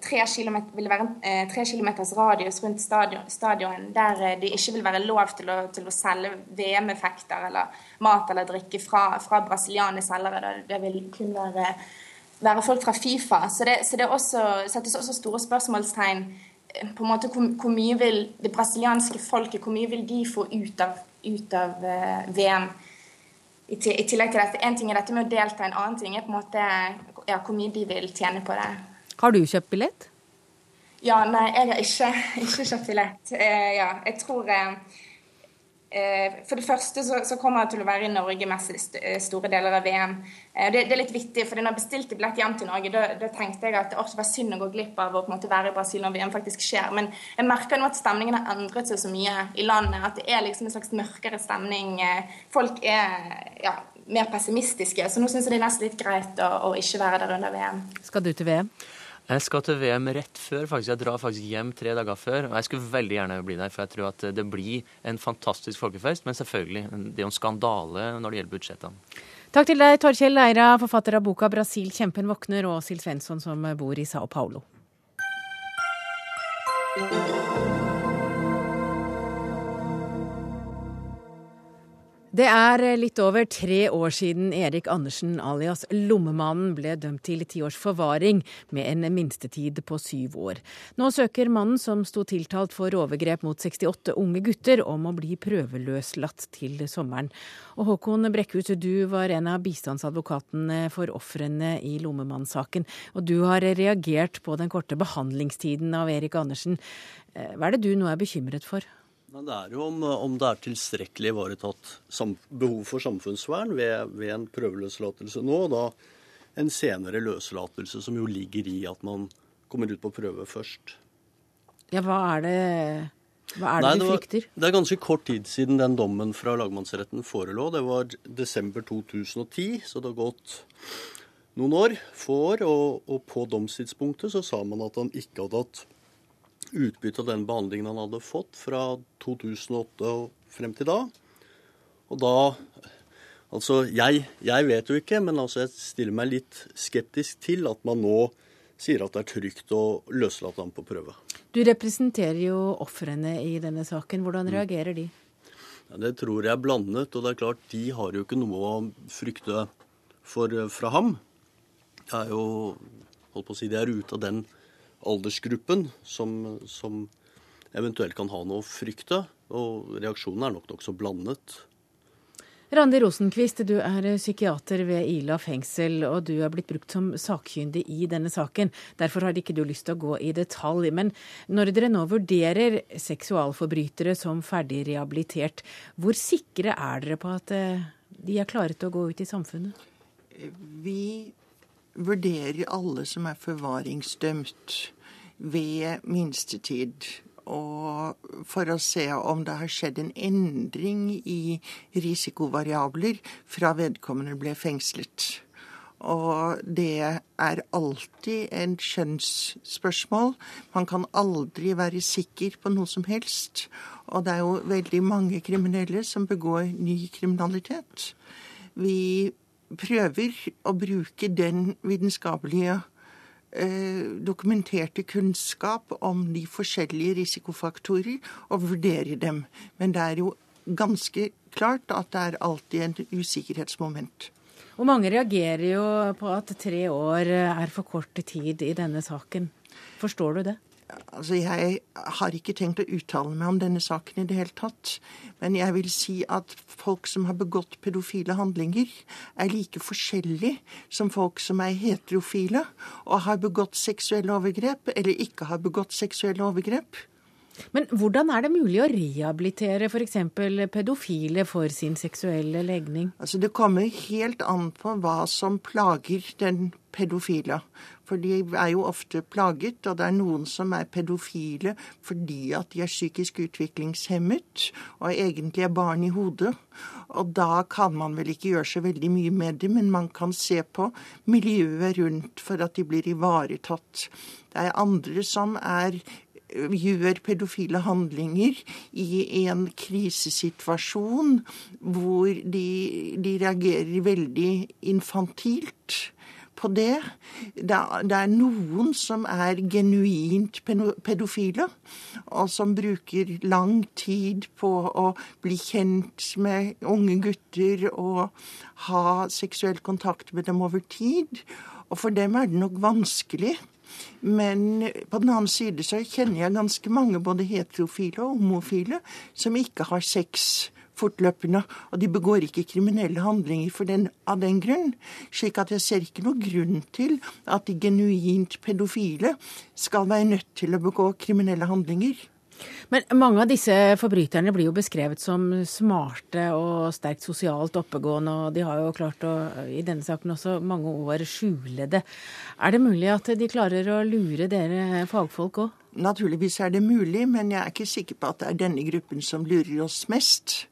tre kilometer, vil være en tre kilometers radius rundt stadion, der eh, det ikke vil være lov til å, til å selge VM-effekter eller mat eller drikke fra, fra brasilianske selgere. Det vil kun være, være, folk fra Fifa. Så det, så det også, settes også store spørsmålstegn på en måte hvor, hvor, mye vil det brasilianske folket hvor mye vil de få ut av, ut av VM. I, tillegg til dette, En ting er dette med å delta, en annen ting er på en måte ja, hvor mye de vil tjene på det. Har du kjøpt billett? Ja, nei, jeg har ikke, ikke kjøpt billett. Eh, ja, jeg tror eh, eh, For det første så, så, kommer jeg til å være i Norge mest i eh, store deler av VM. Eh, det, det, er litt vittig, for når jeg bestilte billett hjem til Norge, da, da tenkte jeg at det var synd å gå glipp av å på en måte være i Brasil når VM faktisk skjer. Men jeg merker nå at stemningen har endret seg så mye i landet. At det er liksom en slags mørkere stemning. Folk er ja, mer pessimistiske. Så nå syns jeg det er nesten litt greit å, å ikke være der under VM. Skal du til VM? Jeg skal til VM rett før. faktisk. Jeg drar faktisk hjem tre dager før. Og jeg skulle veldig gjerne bli der, for jeg tror at det blir en fantastisk folkefest. Men selvfølgelig, det er jo en skandale når det gjelder budsjettene. Takk til deg, Torkjell Leira, forfatter av boka 'Brasil kjempen våkner', og Sil Svensson, som bor i Sao Paulo. Det er litt over tre år siden Erik Andersen alias Lommemannen ble dømt til ti års forvaring med en minstetid på syv år. Nå søker mannen som sto tiltalt for overgrep mot 68 unge gutter, om å bli prøveløslatt til sommeren. Og Håkon Brekkhus, du var en av bistandsadvokatene for ofrene i Lommemannen-saken. Og du har reagert på den korte behandlingstiden av Erik Andersen. Hva er det du nå er bekymret for? Det er jo om, om det er tilstrekkelig ivaretatt behov for samfunnsvern ved, ved en prøveløslatelse nå, og da en senere løslatelse, som jo ligger i at man kommer ut på prøve først. Ja, hva er det, hva er det Nei, du frykter? Det, det er ganske kort tid siden den dommen fra lagmannsretten forelå. Det var desember 2010, så det har gått noen år, få år. Og, og på domstidspunktet så sa man at han ikke hadde hatt utbytte av den behandlingen han hadde fått fra 2008 og frem til da. Og da Altså, jeg, jeg vet jo ikke, men altså jeg stiller meg litt skeptisk til at man nå sier at det er trygt å løslate ham på prøve. Du representerer jo ofrene i denne saken. Hvordan mm. reagerer de? Ja, det tror jeg er blandet. Og det er klart, de har jo ikke noe å frykte for, fra ham. Det er jo holdt på å si, De er ute av den aldersgruppen som, som eventuelt kan ha noe å frykte. Og reaksjonen er nok nokså blandet. Randi Rosenkvist, du er psykiater ved Ila fengsel, og du er blitt brukt som sakkyndig i denne saken. Derfor har ikke du lyst til å gå i detalj. Men når dere nå vurderer seksualforbrytere som ferdig rehabilitert, hvor sikre er dere på at eh, de er klare til å gå ut i samfunnet? Vi vurderer alle som er forvaringsdømt ved minstetid. Og for å se om det har skjedd en endring i risikovariabler fra vedkommende ble fengslet. Og det er alltid en skjønnsspørsmål. Man kan aldri være sikker på noe som helst. Og det er jo veldig mange kriminelle som begår ny kriminalitet. Vi prøver å bruke den vitenskapelige Eh, dokumenterte kunnskap om de forskjellige risikofaktorer og vurdere dem. Men det er jo ganske klart at det er alltid en usikkerhetsmoment. Og mange reagerer jo på at tre år er for kort tid i denne saken. Forstår du det? Altså, Jeg har ikke tenkt å uttale meg om denne saken i det hele tatt. Men jeg vil si at folk som har begått pedofile handlinger, er like forskjellige som folk som er heterofile og har begått seksuelle overgrep eller ikke har begått seksuelle overgrep. Men hvordan er det mulig å rehabilitere f.eks. pedofile for sin seksuelle legning? Altså Det kommer helt an på hva som plager den pedofile. For de er jo ofte plaget, og det er noen som er pedofile fordi at de er psykisk utviklingshemmet og egentlig er barn i hodet. Og da kan man vel ikke gjøre så veldig mye med det, men man kan se på miljøet rundt for at de blir ivaretatt. Det er andre som er gjør pedofile handlinger i en krisesituasjon hvor de, de reagerer veldig infantilt på det. Det er, noen som er genuint pedofile, og som bruker lang tid på å bli kjent med unge gutter og ha seksuell kontakt med dem over tid. Og for dem er det nok vanskelig. Men på den annen side så kjenner jeg ganske mange, både heterofile og homofile, som ikke har sex fortløpende. Og de begår ikke kriminelle handlinger den, av den grunn. Slik at jeg ser ikke noen grunn til at de genuint pedofile skal være nødt til å begå kriminelle handlinger. Men mange av disse forbryterne blir jo beskrevet som smarte og sterkt sosialt oppegående, og de har jo klart å, i denne saken også, mange år skjule det. Er det mulig at de klarer å lure dere fagfolk òg? Naturligvis er det mulig, men jeg er ikke sikker på at det er denne gruppen som lurer oss mest.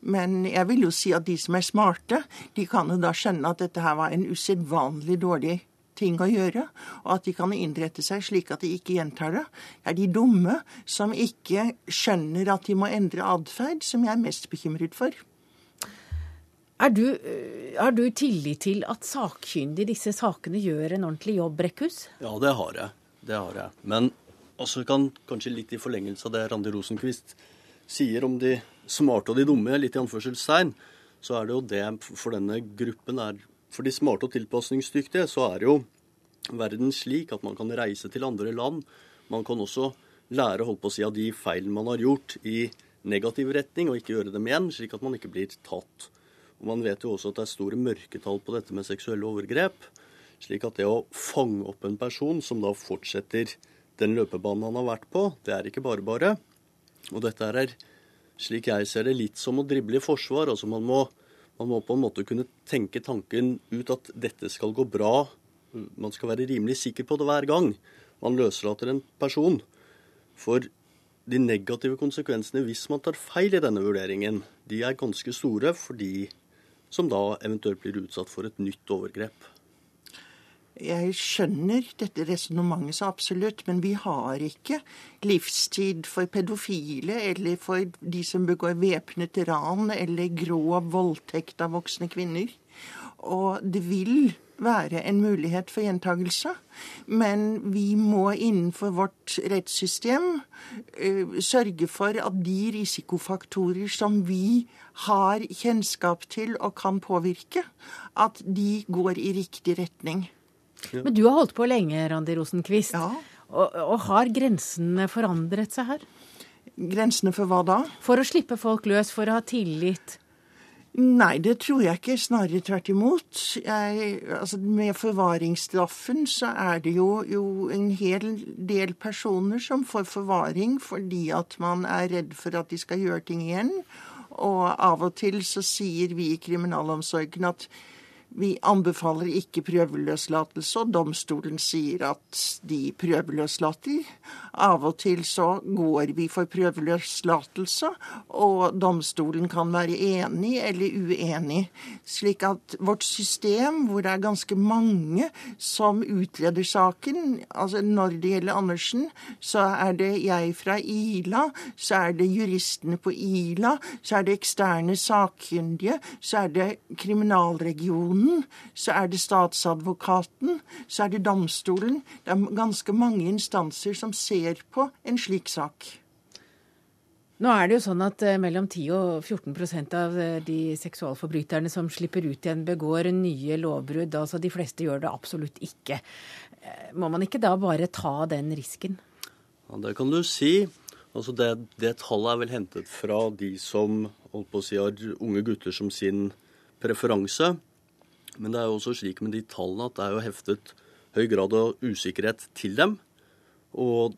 Men jeg vil jo si at de som er smarte, de kan jo da skjønne at dette her var en usedvanlig dårlig ting å gjøre, og at de kan innrette seg slik at de ikke gjentar det. Det er de dumme som ikke skjønner at de må endre atferd, som jeg er mest bekymret for. Er du, er du tillit til at sakkyndige i disse sakene gjør en ordentlig jobb, Brekkhus? Ja, det har jeg. Det har jeg. Men også kan kanskje litt i forlengelse av det Randi Rosenkvist sier om de smarte og de dumme, litt i anførselstegn, så er det jo det for denne gruppen er For de smarte og tilpasningsdyktige så er jo verden slik at man kan reise til andre land. Man kan også lære holdt på å si, av de feilene man har gjort, i negativ retning, og ikke gjøre dem igjen, slik at man ikke blir tatt. Og Man vet jo også at det er store mørketall på dette med seksuelle overgrep. Slik at det å fange opp en person som da fortsetter den løpebanen han har vært på, det er ikke bare bare. Og dette er slik jeg ser det, litt som å drible i forsvar. Altså man må, man må på en måte kunne tenke tanken ut at dette skal gå bra. Man skal være rimelig sikker på det hver gang man løslater en person. For de negative konsekvensene hvis man tar feil i denne vurderingen, de er ganske store for de som da eventuelt blir utsatt for et nytt overgrep. Jeg skjønner dette resonnementet så absolutt, men vi har ikke livstid for pedofile eller for de som begår væpnet ran eller grov voldtekt av voksne kvinner. Og det vil være en mulighet for gjentagelse, men vi må innenfor vårt rettssystem uh, sørge for at de risikofaktorer som vi har kjennskap til og kan påvirke, at de går i riktig retning. Ja. Men du har holdt på lenge, Randi Rosenkvist. Ja. Og, og, har grensene forandret seg her? Grensene for hva da? For å slippe folk løs, for å ha tillit. Nei, det tror jeg ikke. Snarere tvert imot. Jeg, altså, med forvaringsstraffen så er det jo, jo, en hel del personer som får forvaring fordi at man er redd for at de skal gjøre ting igjen. Og av og til så sier vi i kriminalomsorgen at vi anbefaler ikke prøveløslatelse, og domstolen sier at de prøveløslater. Av og til så går vi for prøveløslatelse, og domstolen kan være enig eller uenig. Slik at vårt system, hvor det er ganske mange som utleder saken altså Når det gjelder Andersen, så er det jeg fra Ila, så er det juristene på Ila, så er det eksterne sakkyndige, så er det kriminalregionen, så er det statsadvokaten, så er det domstolen. Det er ganske mange instanser som ser på en slik sak. Nå er det jo sånn at eh, mellom 10 og 14 av eh, de seksualforbryterne som slipper ut igjen, begår nye lovbrudd. Altså de fleste gjør det absolutt ikke. Eh, må man ikke da bare ta den risken? Ja, Det kan du si. Altså det, det tallet er vel hentet fra de som holdt på å si, har unge gutter som sin preferanse. Men det er jo også slik med de tallene at det er jo heftet høy grad av usikkerhet til dem. Og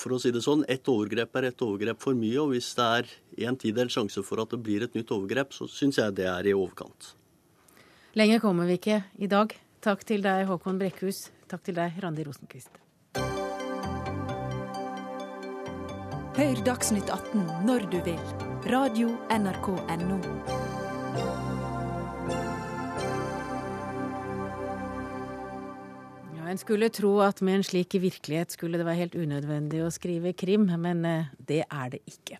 for å si det sånn, ett overgrep er ett overgrep for mye. Og hvis det er en tidels sjanse for at det blir et nytt overgrep, så syns jeg det er i overkant. Lenger kommer vi ikke i dag. Takk til deg, Håkon Brekkhus. Takk til deg, Randi Rosenquist. Hør Dagsnytt 18 når du vil. Radio NRK Radio.nrk.no. En skulle tro at med en slik virkelighet skulle det være helt unødvendig å skrive krim, men eh, det er det ikke.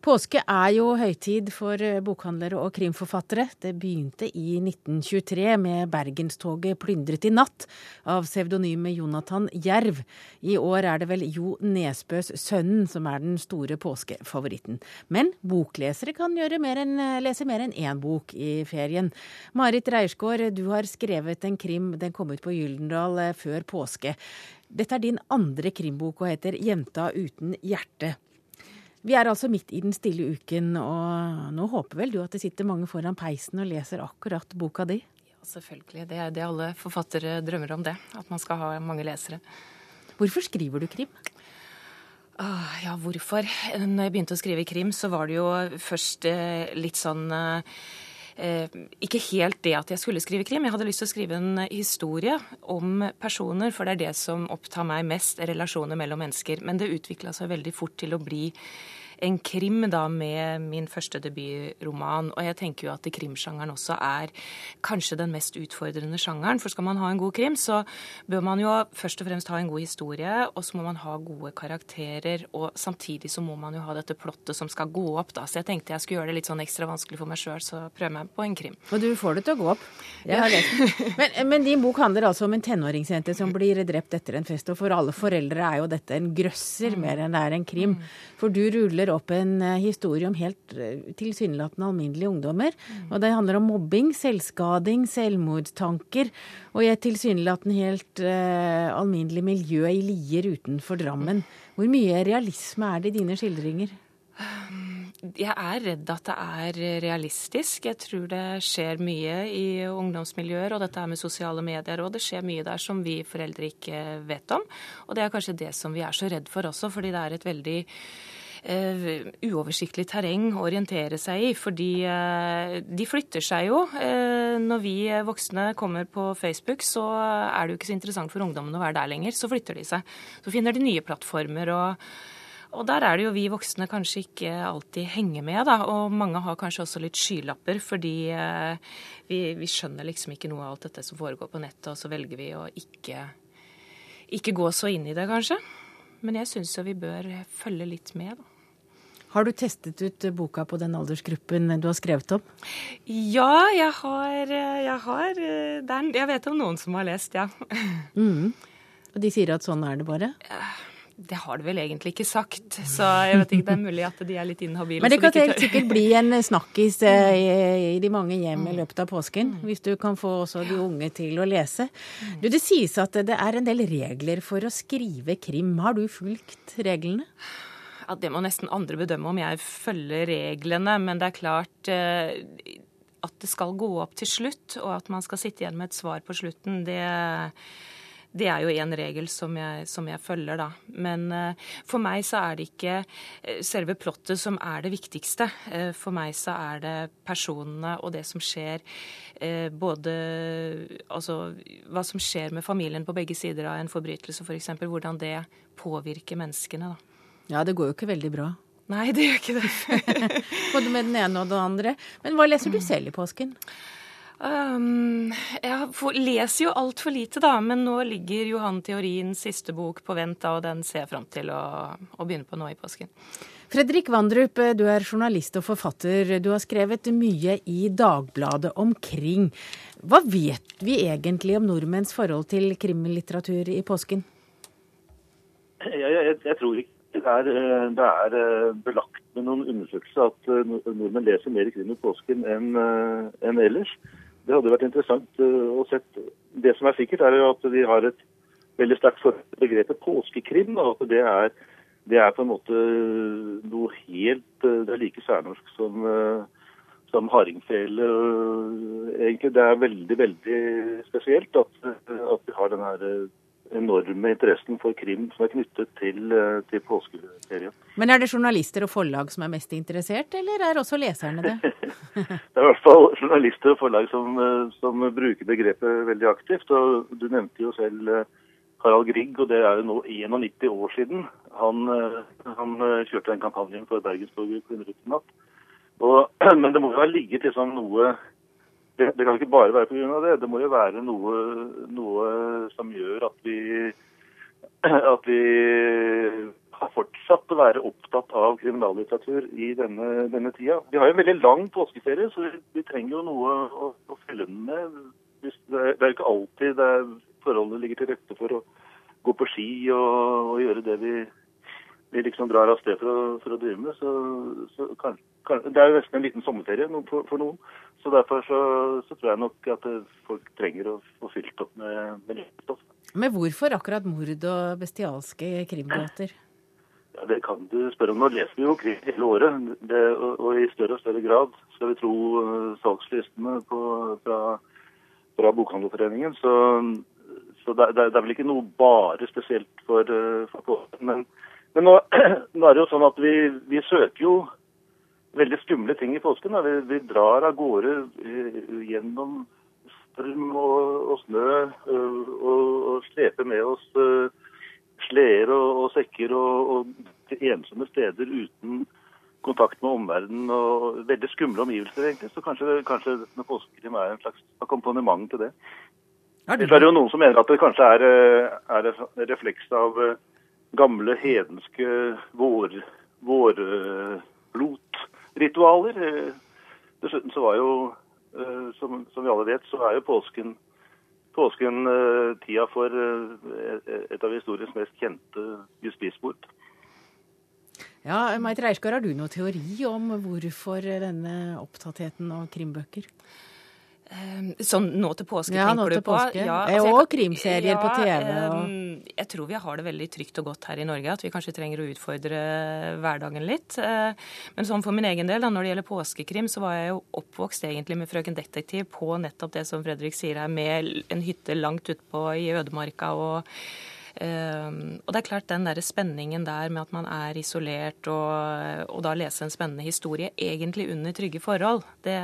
Påske er jo høytid for eh, bokhandlere og krimforfattere. Det begynte i 1923 med Bergenstoget plyndret i natt av pseudonymet Jonathan Jerv. I år er det vel Jo Nesbøs Sønnen som er den store påskefavoritten. Men boklesere kan mer enn, eh, lese mer enn én bok i ferien. Marit Reiersgaard, du har skrevet en krim, den kom ut på Gyldendal eh, før påske. Dette er din andre krimbok og heter 'Jenta uten hjerte'. Vi er altså midt i den stille uken, og nå håper vel du at det sitter mange foran peisen og leser akkurat boka di? Ja, selvfølgelig. Det er det alle forfattere drømmer om, det. At man skal ha mange lesere. Hvorfor skriver du krim? Ah, ja, hvorfor? Når jeg begynte å skrive krim, så var det jo først eh, litt sånn eh, ikke helt det at jeg skulle skrive krim. Jeg hadde lyst til å skrive en historie om personer, for det er det som opptar meg mest, relasjoner mellom mennesker. Men det utvikla seg veldig fort til å bli en krim da med min første debutroman. Og jeg tenker jo at krimsjangeren også er kanskje den mest utfordrende sjangeren. For skal man ha en god krim, så bør man jo først og fremst ha en god historie, og så må man ha gode karakterer, og samtidig så må man jo ha dette plottet som skal gå opp, da. Så jeg tenkte jeg skulle gjøre det litt sånn ekstra vanskelig for meg sjøl, så prøver jeg meg på en krim. Og du får det til å gå opp. Jeg har lest den. Men, men din bok handler altså om en tenåringsjente som blir drept etter en fest, og for alle foreldre er jo dette en grøsser mm. mer enn det er en krim. For du ruller opp en uh, historie om helt uh, tilsynelatende alminnelige ungdommer. Mm. Og det handler om mobbing, selvskading, selvmordstanker, og i et tilsynelatende helt uh, alminnelig miljø i Lier utenfor Drammen. Hvor mye realisme er det i dine skildringer? Jeg er redd at det er realistisk. Jeg tror det skjer mye i ungdomsmiljøer, og dette er med sosiale medier, og det skjer mye der som vi foreldre ikke vet om. Og det er kanskje det som vi er så redd for også, fordi det er et veldig uoversiktlig terreng å orientere seg i. Fordi uh, de flytter seg jo. Uh, når vi voksne kommer på Facebook, så er det jo ikke så interessant for ungdommene å være der lenger. Så flytter de seg. Så finner de nye plattformer. og og der er det jo vi voksne kanskje ikke alltid henger med, da. Og mange har kanskje også litt skylapper, fordi eh, vi, vi, skjønner liksom ikke noe av alt dette som foregår på nettet, og så velger vi å ikke, ikke gå så inn i det, kanskje. Men jeg syns jo vi bør følge litt med, da. Har du testet ut boka på den aldersgruppen du har skrevet om? Ja, jeg har, jeg har Jeg vet om noen som har lest, ja. Mm. Og de sier at sånn er det bare? Det har de vel egentlig ikke sagt, så jeg vet ikke, det er mulig at de er litt inhabile. Men det kan helt sikkert bli en snakkis eh, i, i, de mange hjem i løpet av påsken, mm. hvis du kan få også de unge til å lese. Du, Det sies at det er en del regler for å skrive krim. Har du fulgt reglene? Ja, Det må nesten andre bedømme om jeg følger reglene, men det er klart eh, at det skal gå opp til slutt, og at man skal sitte igjen med et svar på slutten, det det er jo en regel som jeg, som jeg følger, da. Men uh, for meg så er det ikke uh, selve plottet som er det viktigste. For meg så er det personene og det som skjer både Altså hva som skjer med familien på begge sider av en forbrytelse, f.eks. For hvordan det påvirker menneskene, da. Ja, det går jo ikke veldig bra. Nei, det gjør ikke det. Både med den ene og den andre. Men hva leser du selv i påsken? Um, jeg leser jo altfor lite, da, men nå ligger Johan Theorins siste bok på vent, da, og den ser jeg fram til å, å, begynne på nå i påsken. Fredrik Vandrup, du er journalist og forfatter. Du har skrevet mye i Dagbladet omkring. Hva vet vi egentlig om nordmenns forhold til krimlitteratur i påsken? Jeg, jeg, jeg tror ikke er, det er, eh, belagt med noen undersøkelser at eh, nordmenn leser mer krim i påsken enn enn ellers. Det hadde vært interessant eh, å se. Det som er sikkert, er at vi har et veldig sterkt forhold til begrepet påskekrim. At det er, det er, på en måte noe helt eh, Det er like særnorsk som, eh, som hardingfele. Egentlig det er veldig, veldig spesielt at, at vi har denne her enorme interessen for krim som er knyttet til, eh, til påskeferien. Men er det journalister og forlag som er mest interessert, eller er også leserne det? det er i hvert fall journalister og forlag som, eh, som, bruker begrepet veldig aktivt. og Du nevnte jo selv eh, Harald Grieg, og det er jo nå 91 år siden han, han kjørte den kampanjen for Bergenstorget kvinnerutenatt. Men det må jo ha ligget liksom noe det, det, kan ikke bare være pga. det. Det må jo være noe, noe, som gjør at vi, at vi har fortsatt å være opptatt av kriminallitteratur i denne, denne tida. Vi har jo en veldig lang påskeferie, så vi, trenger jo noe å, å følge den med. Det det er ikke alltid det er, forholdene ligger til rette for å gå på ski og, og gjøre det vi, vi liksom drar av sted for å, for å drive med. Så, så kan, kan, det er jo nesten en liten sommerferie for, for noen. Så Derfor så, så, tror jeg nok at folk trenger å få fylt opp med, med stoff. Men hvorfor akkurat mord og bestialske krimbåter? Ja, Det kan du spørre om. Nå leser vi jo krim hele året, det, og, og, i større og større grad. Skal vi tro uh, salgslistene på, fra, fra Bokhandlerforeningen. Så, så det, det, er vel ikke noe bare spesielt for, uh, for Men, men nå, nå, er det jo sånn at vi, vi søker jo veldig skumle ting i påsken. Vi, vi, drar av gårde uh, gjennom strøm og, og snø uh, og, og, sleper med oss uh, sleder og, og, sekker og, til ensomme steder uten, kontakt med omverdenen og veldig skumle omgivelser, egentlig. Så kanskje, kanskje påskekrim er en slags akkompagnement til det. Er det jo noen som mener at det kanskje er, eh, er refleks av eh, gamle hedenske vår, vårblotritualer. Eh, Dessuten så var jo, som, som, vi alle vet, så er jo påsken, påsken tida for et av historiens mest kjente justismord. Ja, Meit Reierskar, har du noen teori om hvorfor denne opptattheten av krimbøker? Ehm, sånn nå til påske, ja, tenker du på? Påske. Ja, altså, og krimserier ja, på TV. Og... Jeg tror vi har det veldig trygt og godt her i Norge, at vi kanskje trenger å utfordre hverdagen litt. Uh, men sånn for min egen del, da, når det gjelder påskekrim, så var jeg jo oppvokst egentlig med Frøken Detektiv på nettopp det som Fredrik sier her, med en hytte langt utpå i ødemarka. og Um, og det er klart den der spenningen der med at man er isolert, og, og da lese en spennende historie egentlig under trygge forhold, det,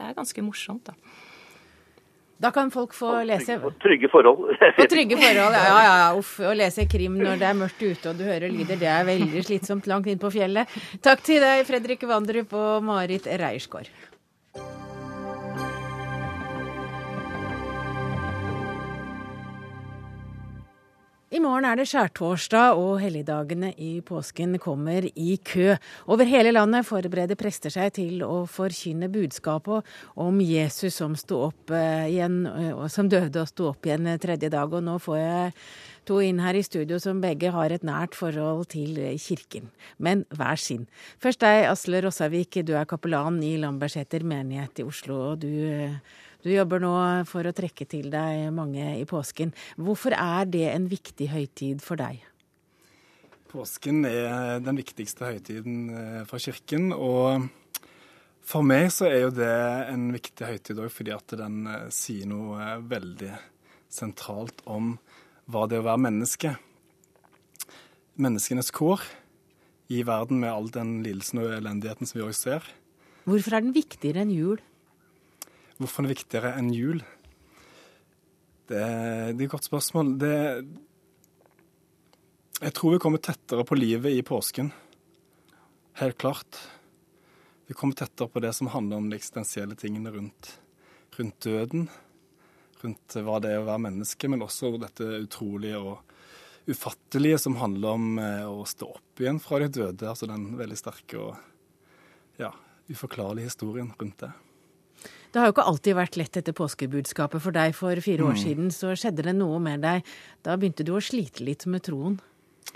det er ganske morsomt, da. Da kan folk få lese Og trygge forhold. På trygge forhold, ja, ja, ja. Uff. Å lese krim når det er mørkt ute og du hører lyder, det er veldig slitsomt langt inn på fjellet. Takk til deg, Fredrik Vandrup og Marit Reiersgaard. I morgen er det skjærtorsdag, og helligdagene i påsken kommer i kø. Over hele landet forbereder prester seg til å forkynne budskapet om Jesus som, eh, igjen, eh, som døde og sto opp igjen tredje dag. Og nå får jeg to inn her i studio som begge har et nært forhold til kirken, men hver sin. Først deg, Asle Rossavik, du er kapellan i Lambertseter menighet i Oslo. og du du jobber nå for å trekke til deg mange i påsken. Hvorfor er det en viktig høytid for deg? Påsken er den viktigste høytiden eh, for kirken. Og for meg så er jo det en viktig høytid òg fordi at den eh, sier noe eh, veldig sentralt om hva det er å være menneske. Menneskenes kår i verden med all den lidelsen og elendigheten som vi òg ser. Hvorfor er den viktigere enn jul? Hvorfor er det viktigere enn jul? Det, det er et godt spørsmål. Det, jeg tror vi kommer tettere på livet i påsken. Helt klart. Vi kommer tettere på det som handler om de eksistensielle tingene rundt, rundt døden. Rundt hva det er å være menneske, men også dette utrolige og ufattelige som handler om eh, å stå opp igjen fra de døde. Altså den veldig sterke og ja, uforklarlige historien rundt det. Det har jo ikke alltid vært lett etter påskebudskapet for deg. For fire år mm. siden så skjedde det noe med deg. Da begynte du å slite litt med troen.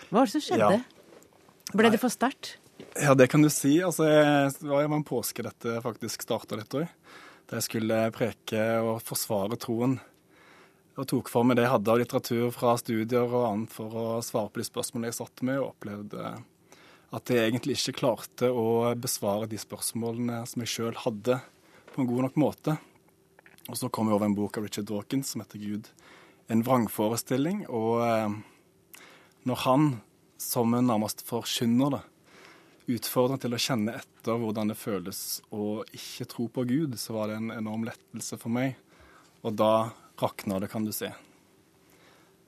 Hva var det som skjedde? Ja. Ble det for sterkt? Ja, det kan du si. Altså, det var en påske dette faktisk starta litt òg. Da jeg skulle preke og forsvare troen. Og tok for meg det jeg hadde av litteratur fra studier og annet for å svare på de spørsmålene jeg satt med, og opplevde at jeg egentlig ikke klarte å besvare de spørsmålene som jeg sjøl hadde på en god nok måte. Og så kom jeg over en bok av Richard Dawkins som heter Gud. En vrangforestilling. Og eh, når han, som en nærmest forkynner det, utfordrer til å kjenne etter hvordan det føles å ikke tro på Gud, så var det en enorm lettelse for meg. Og da rakna det, kan du si.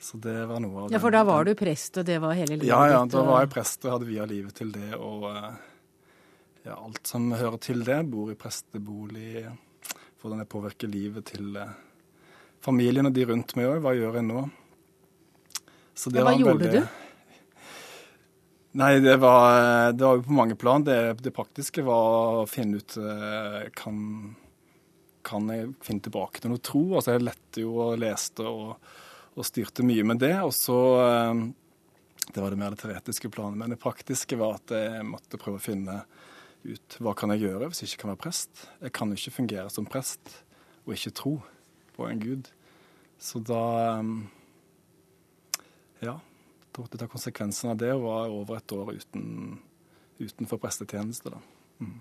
Så det var noe av det. Ja, for da var du prest, og det var hele livet ditt? Ja, ja, da var jeg prest og hadde via livet til det. og... Eh, ja, alt som hører til det. Bor i prestebolig. Hvordan det påvirker livet til eh, familien og de rundt meg òg. Hva gjør jeg nå? ja, hva gjorde veldig... du? Nei, det var, det var på mange plan. Det, det, praktiske var å finne ut eh, kan, kan jeg finne tilbake til noe tro? Altså, jeg lette jo og leste og, og styrte mye med det. Og så eh, Det var det mer det teoretiske planet. Men det praktiske var at jeg måtte prøve å finne ut hva kan jeg gjøre hvis jeg ikke kan være prest. Jeg kan jo ikke fungere som prest og ikke tro på en gud. Så da ehm, Ja. Da måtte jeg ta konsekvensen av det og var over et år uten, utenfor prestetjeneste. da. Mm.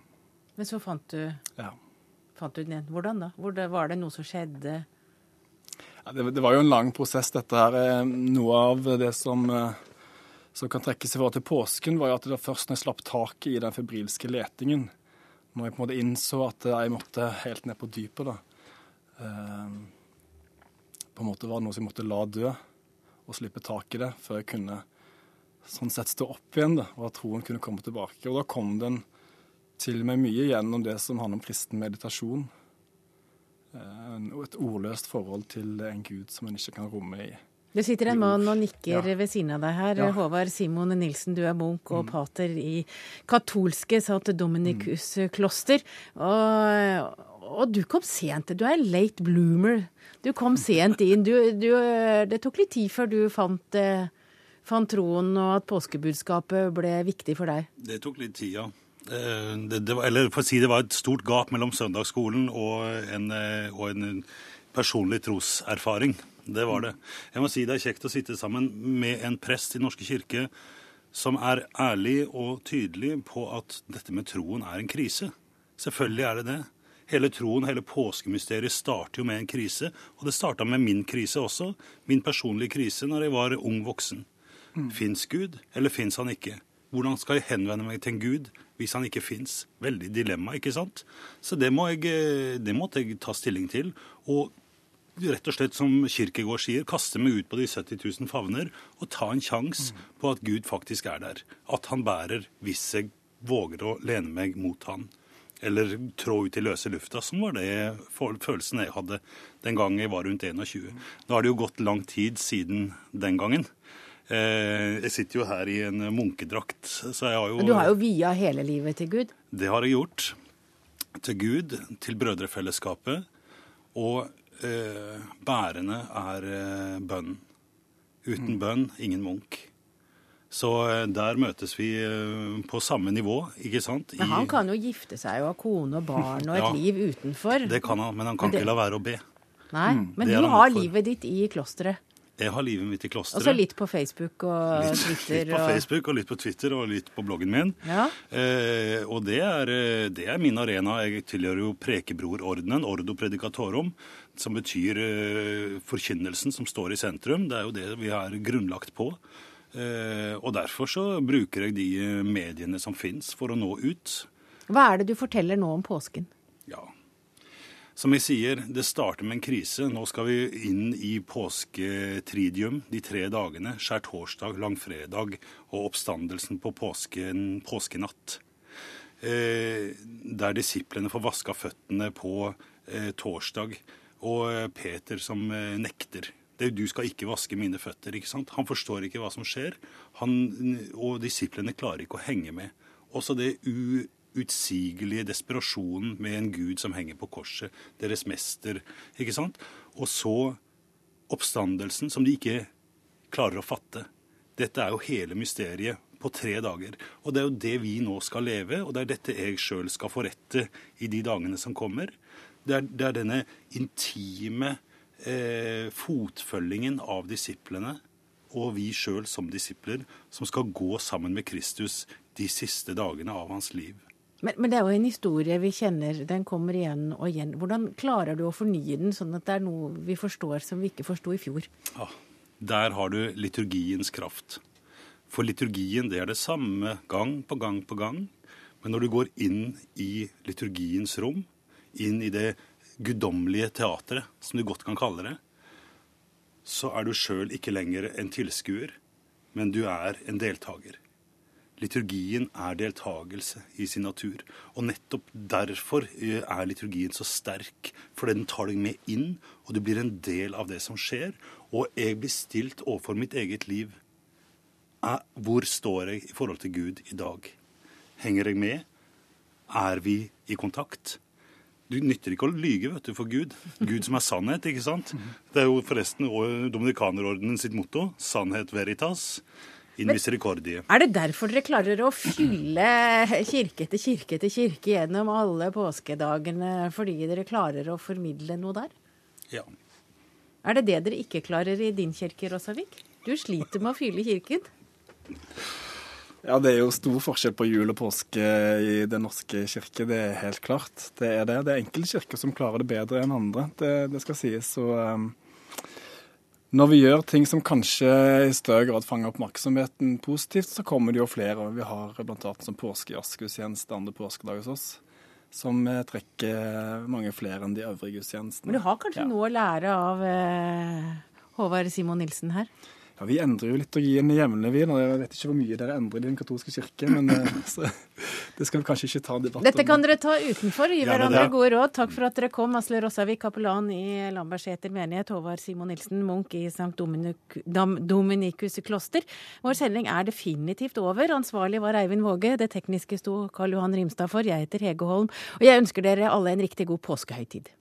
Men så fant du, ja. fant du den igjen. Hvordan da? Hvor det, var det noe som skjedde? Ja, det, det, var jo en lang prosess, dette her. Eh, noe av det som uh, som kan trekkes i forhold til påsken, var jo at det var først når jeg slapp taket i den febrilske letingen, når jeg på en måte innså at jeg måtte helt ned på dypet, da eh, På en måte var det noe som jeg måtte la dø, og slippe tak i det, før jeg kunne sånn sett stå opp igjen, da, og at troen kunne komme tilbake. Og da kom den til meg mye gjennom det som handler om kristen meditasjon. Eh, og et ordløst forhold til en gud som en ikke kan romme i. Det sitter en mann og nikker Ja. ved siden av deg her. Ja. Håvard Simon Nilsen, du er munk og pater i katolske St. Dominicus kloster. Og, og du kom sent. Du er late bloomer. Du kom sent inn. Du, du, det tok litt tid før du fant, eh, fant troen, og at påskebudskapet ble viktig for deg. Det tok litt tid, ja. Eh, Det, det var, eller for å si det var et stort gap mellom søndagsskolen og en, eh, og en personlig troserfaring. Det var det. Jeg må si det er kjekt å sitte sammen med en prest i Norske kirke som er ærlig og tydelig på at dette med troen er en krise. Selvfølgelig er det det. Hele troen, hele påskemysteriet starter jo med en krise. Og det starta med min krise også. Min personlige krise når jeg var ung voksen. Fins Gud, eller fins han ikke? Hvordan skal jeg henvende meg til en Gud hvis han ikke fins? Veldig dilemma, ikke sant? Så det, må jeg, eh, det måtte jeg ta stilling til. Og rett og slett, som Kirkegård sier, kaste meg ut på de 70 000 favner og ta en sjanse på at Gud faktisk er der. At han bærer hvis jeg våger å lene meg mot han. Eller trå ut i løse lufta, som var det følelsen jeg hadde den gangen jeg var rundt 21. Nå har det jo gått lang tid siden den gangen. Eh, Jeg sitter jo her i en munkedrakt, så jeg har jo du har jo via hele livet til Gud. det har jeg gjort. Til Gud, til brødrefellesskapet. Og eh, bærende er eh, bønn. Uten bønn, ingen munk. Så eh, der møtes vi på samme nivå, ikke sant? Men han kan jo gifte seg og ha kone og barn og et Ja. liv utenfor. Det kan han, men han kan det- ikke la være å be. Nei, Mm. men du har livet ditt i klosteret. Jeg har livet mitt i klosteret. Og så litt på Facebook og Litt, Twitter. litt på og... Facebook og litt på Twitter og litt på bloggen min. Ja. Eh, og det er, eh, det er min arena. Jeg tilhører jo Prekebrorordenen, Ordo Predicatorum, som betyr eh, forkynnelsen som står i sentrum. Det er jo det vi er grunnlagt på. Eh, og derfor så bruker jeg de eh, mediene som fins for å nå ut. Hva er det du forteller nå om påsken? Som jeg sier, det starter med en krise. Nå skal vi inn i påsketridium, de tre dagene. Skjærtorsdag, langfredag og oppstandelsen på påsken, påskenatt. Eh, der disiplene får vaska føttene på eh, torsdag, og eh, Peter som eh, nekter. Det, du skal ikke vaske mine føtter. ikke sant? Han forstår ikke hva som skjer, han, og disiplene klarer ikke å henge med. Også det uutsigelige desperasjonen med en gud som henger på korset, deres mester. ikke sant? Og så oppstandelsen som de ikke klarer å fatte. Dette er jo hele mysteriet på tre dager. Og det er jo det vi nå skal leve, og det er dette jeg sjøl skal forrette i de dagene som kommer. Det er, det er denne intime eh, fotfølgingen av disiplene og vi sjøl som disipler som skal gå sammen med Kristus de siste dagene av hans liv. Men, men det er jo en historie vi kjenner, den kommer igjen og igjen. Hvordan klarer du å fornye den, sånn at det er noe vi forstår som vi ikke forsto i fjor? Ja, der har du liturgiens kraft. For liturgien det er det samme gang på gang på gang. Men når du går inn i liturgiens rom, inn i det guddommelige teatret, som du godt kan kalle det, så er du sjøl ikke lenger en tilskuer, men du er en deltaker. Liturgien er deltagelse i sin natur. Og nettopp derfor eh, er liturgien så sterk. For den tar deg med inn, og du blir en del av det som skjer. Og jeg blir stilt overfor mitt eget liv. Eh, Hvor står jeg i forhold til Gud i dag? Henger jeg med? Er vi i kontakt? Du nytter ikke å lyge vet du, for Gud. Gud som er sannhet, ikke sant? Det er jo forresten Dominikanerordenen sitt motto. Sannhet veritas. In Men- misericordie. Er det derfor dere klarer å fylle kirke etter kirke etter kirke gjennom alle påskedagene, fordi dere klarer å formidle noe der? Ja. Er det det dere ikke klarer i din kirke, Rosavik? Du sliter med å fylle kirken. Ja, det er jo stor forskjell på jul og påske i Den norske kirke, det er helt klart. Det er det. Det er enkelte kirker som klarer det bedre enn andre, det, det skal sies. Så um, når vi gjør ting som kanskje i større grad fanger oppmerksomheten positivt, så kommer det jo flere. Vi har bl.a. som påskejazzgudstjeneste andre påskedag hos oss, som eh, trekker mange flere enn de øvrige gudstjenestene. Men du har kanskje Ja. noe å lære av eh, Håvard Simon Nilsen her? Ja, Vi endrer jo liturgien jevnlig, vi. Jeg vet ikke hvor mye dere endrer i den katolske kirke, men eh, så, det skal vi kanskje ikke ta en debatt om. Dette kan dere ta utenfor. Gi hverandre ja, gode råd. Takk for at dere kom. Asle Rossavik, kapellan i Lambertseter menighet. Håvard Simon Nilsen, munk i St. Dominikus kloster. Vår sending er definitivt over. Ansvarlig var Eivind Våge. Det tekniske sto Karl Johan Rimstad for. Jeg heter Hege Holm. Og jeg ønsker dere alle en riktig god påskehøytid.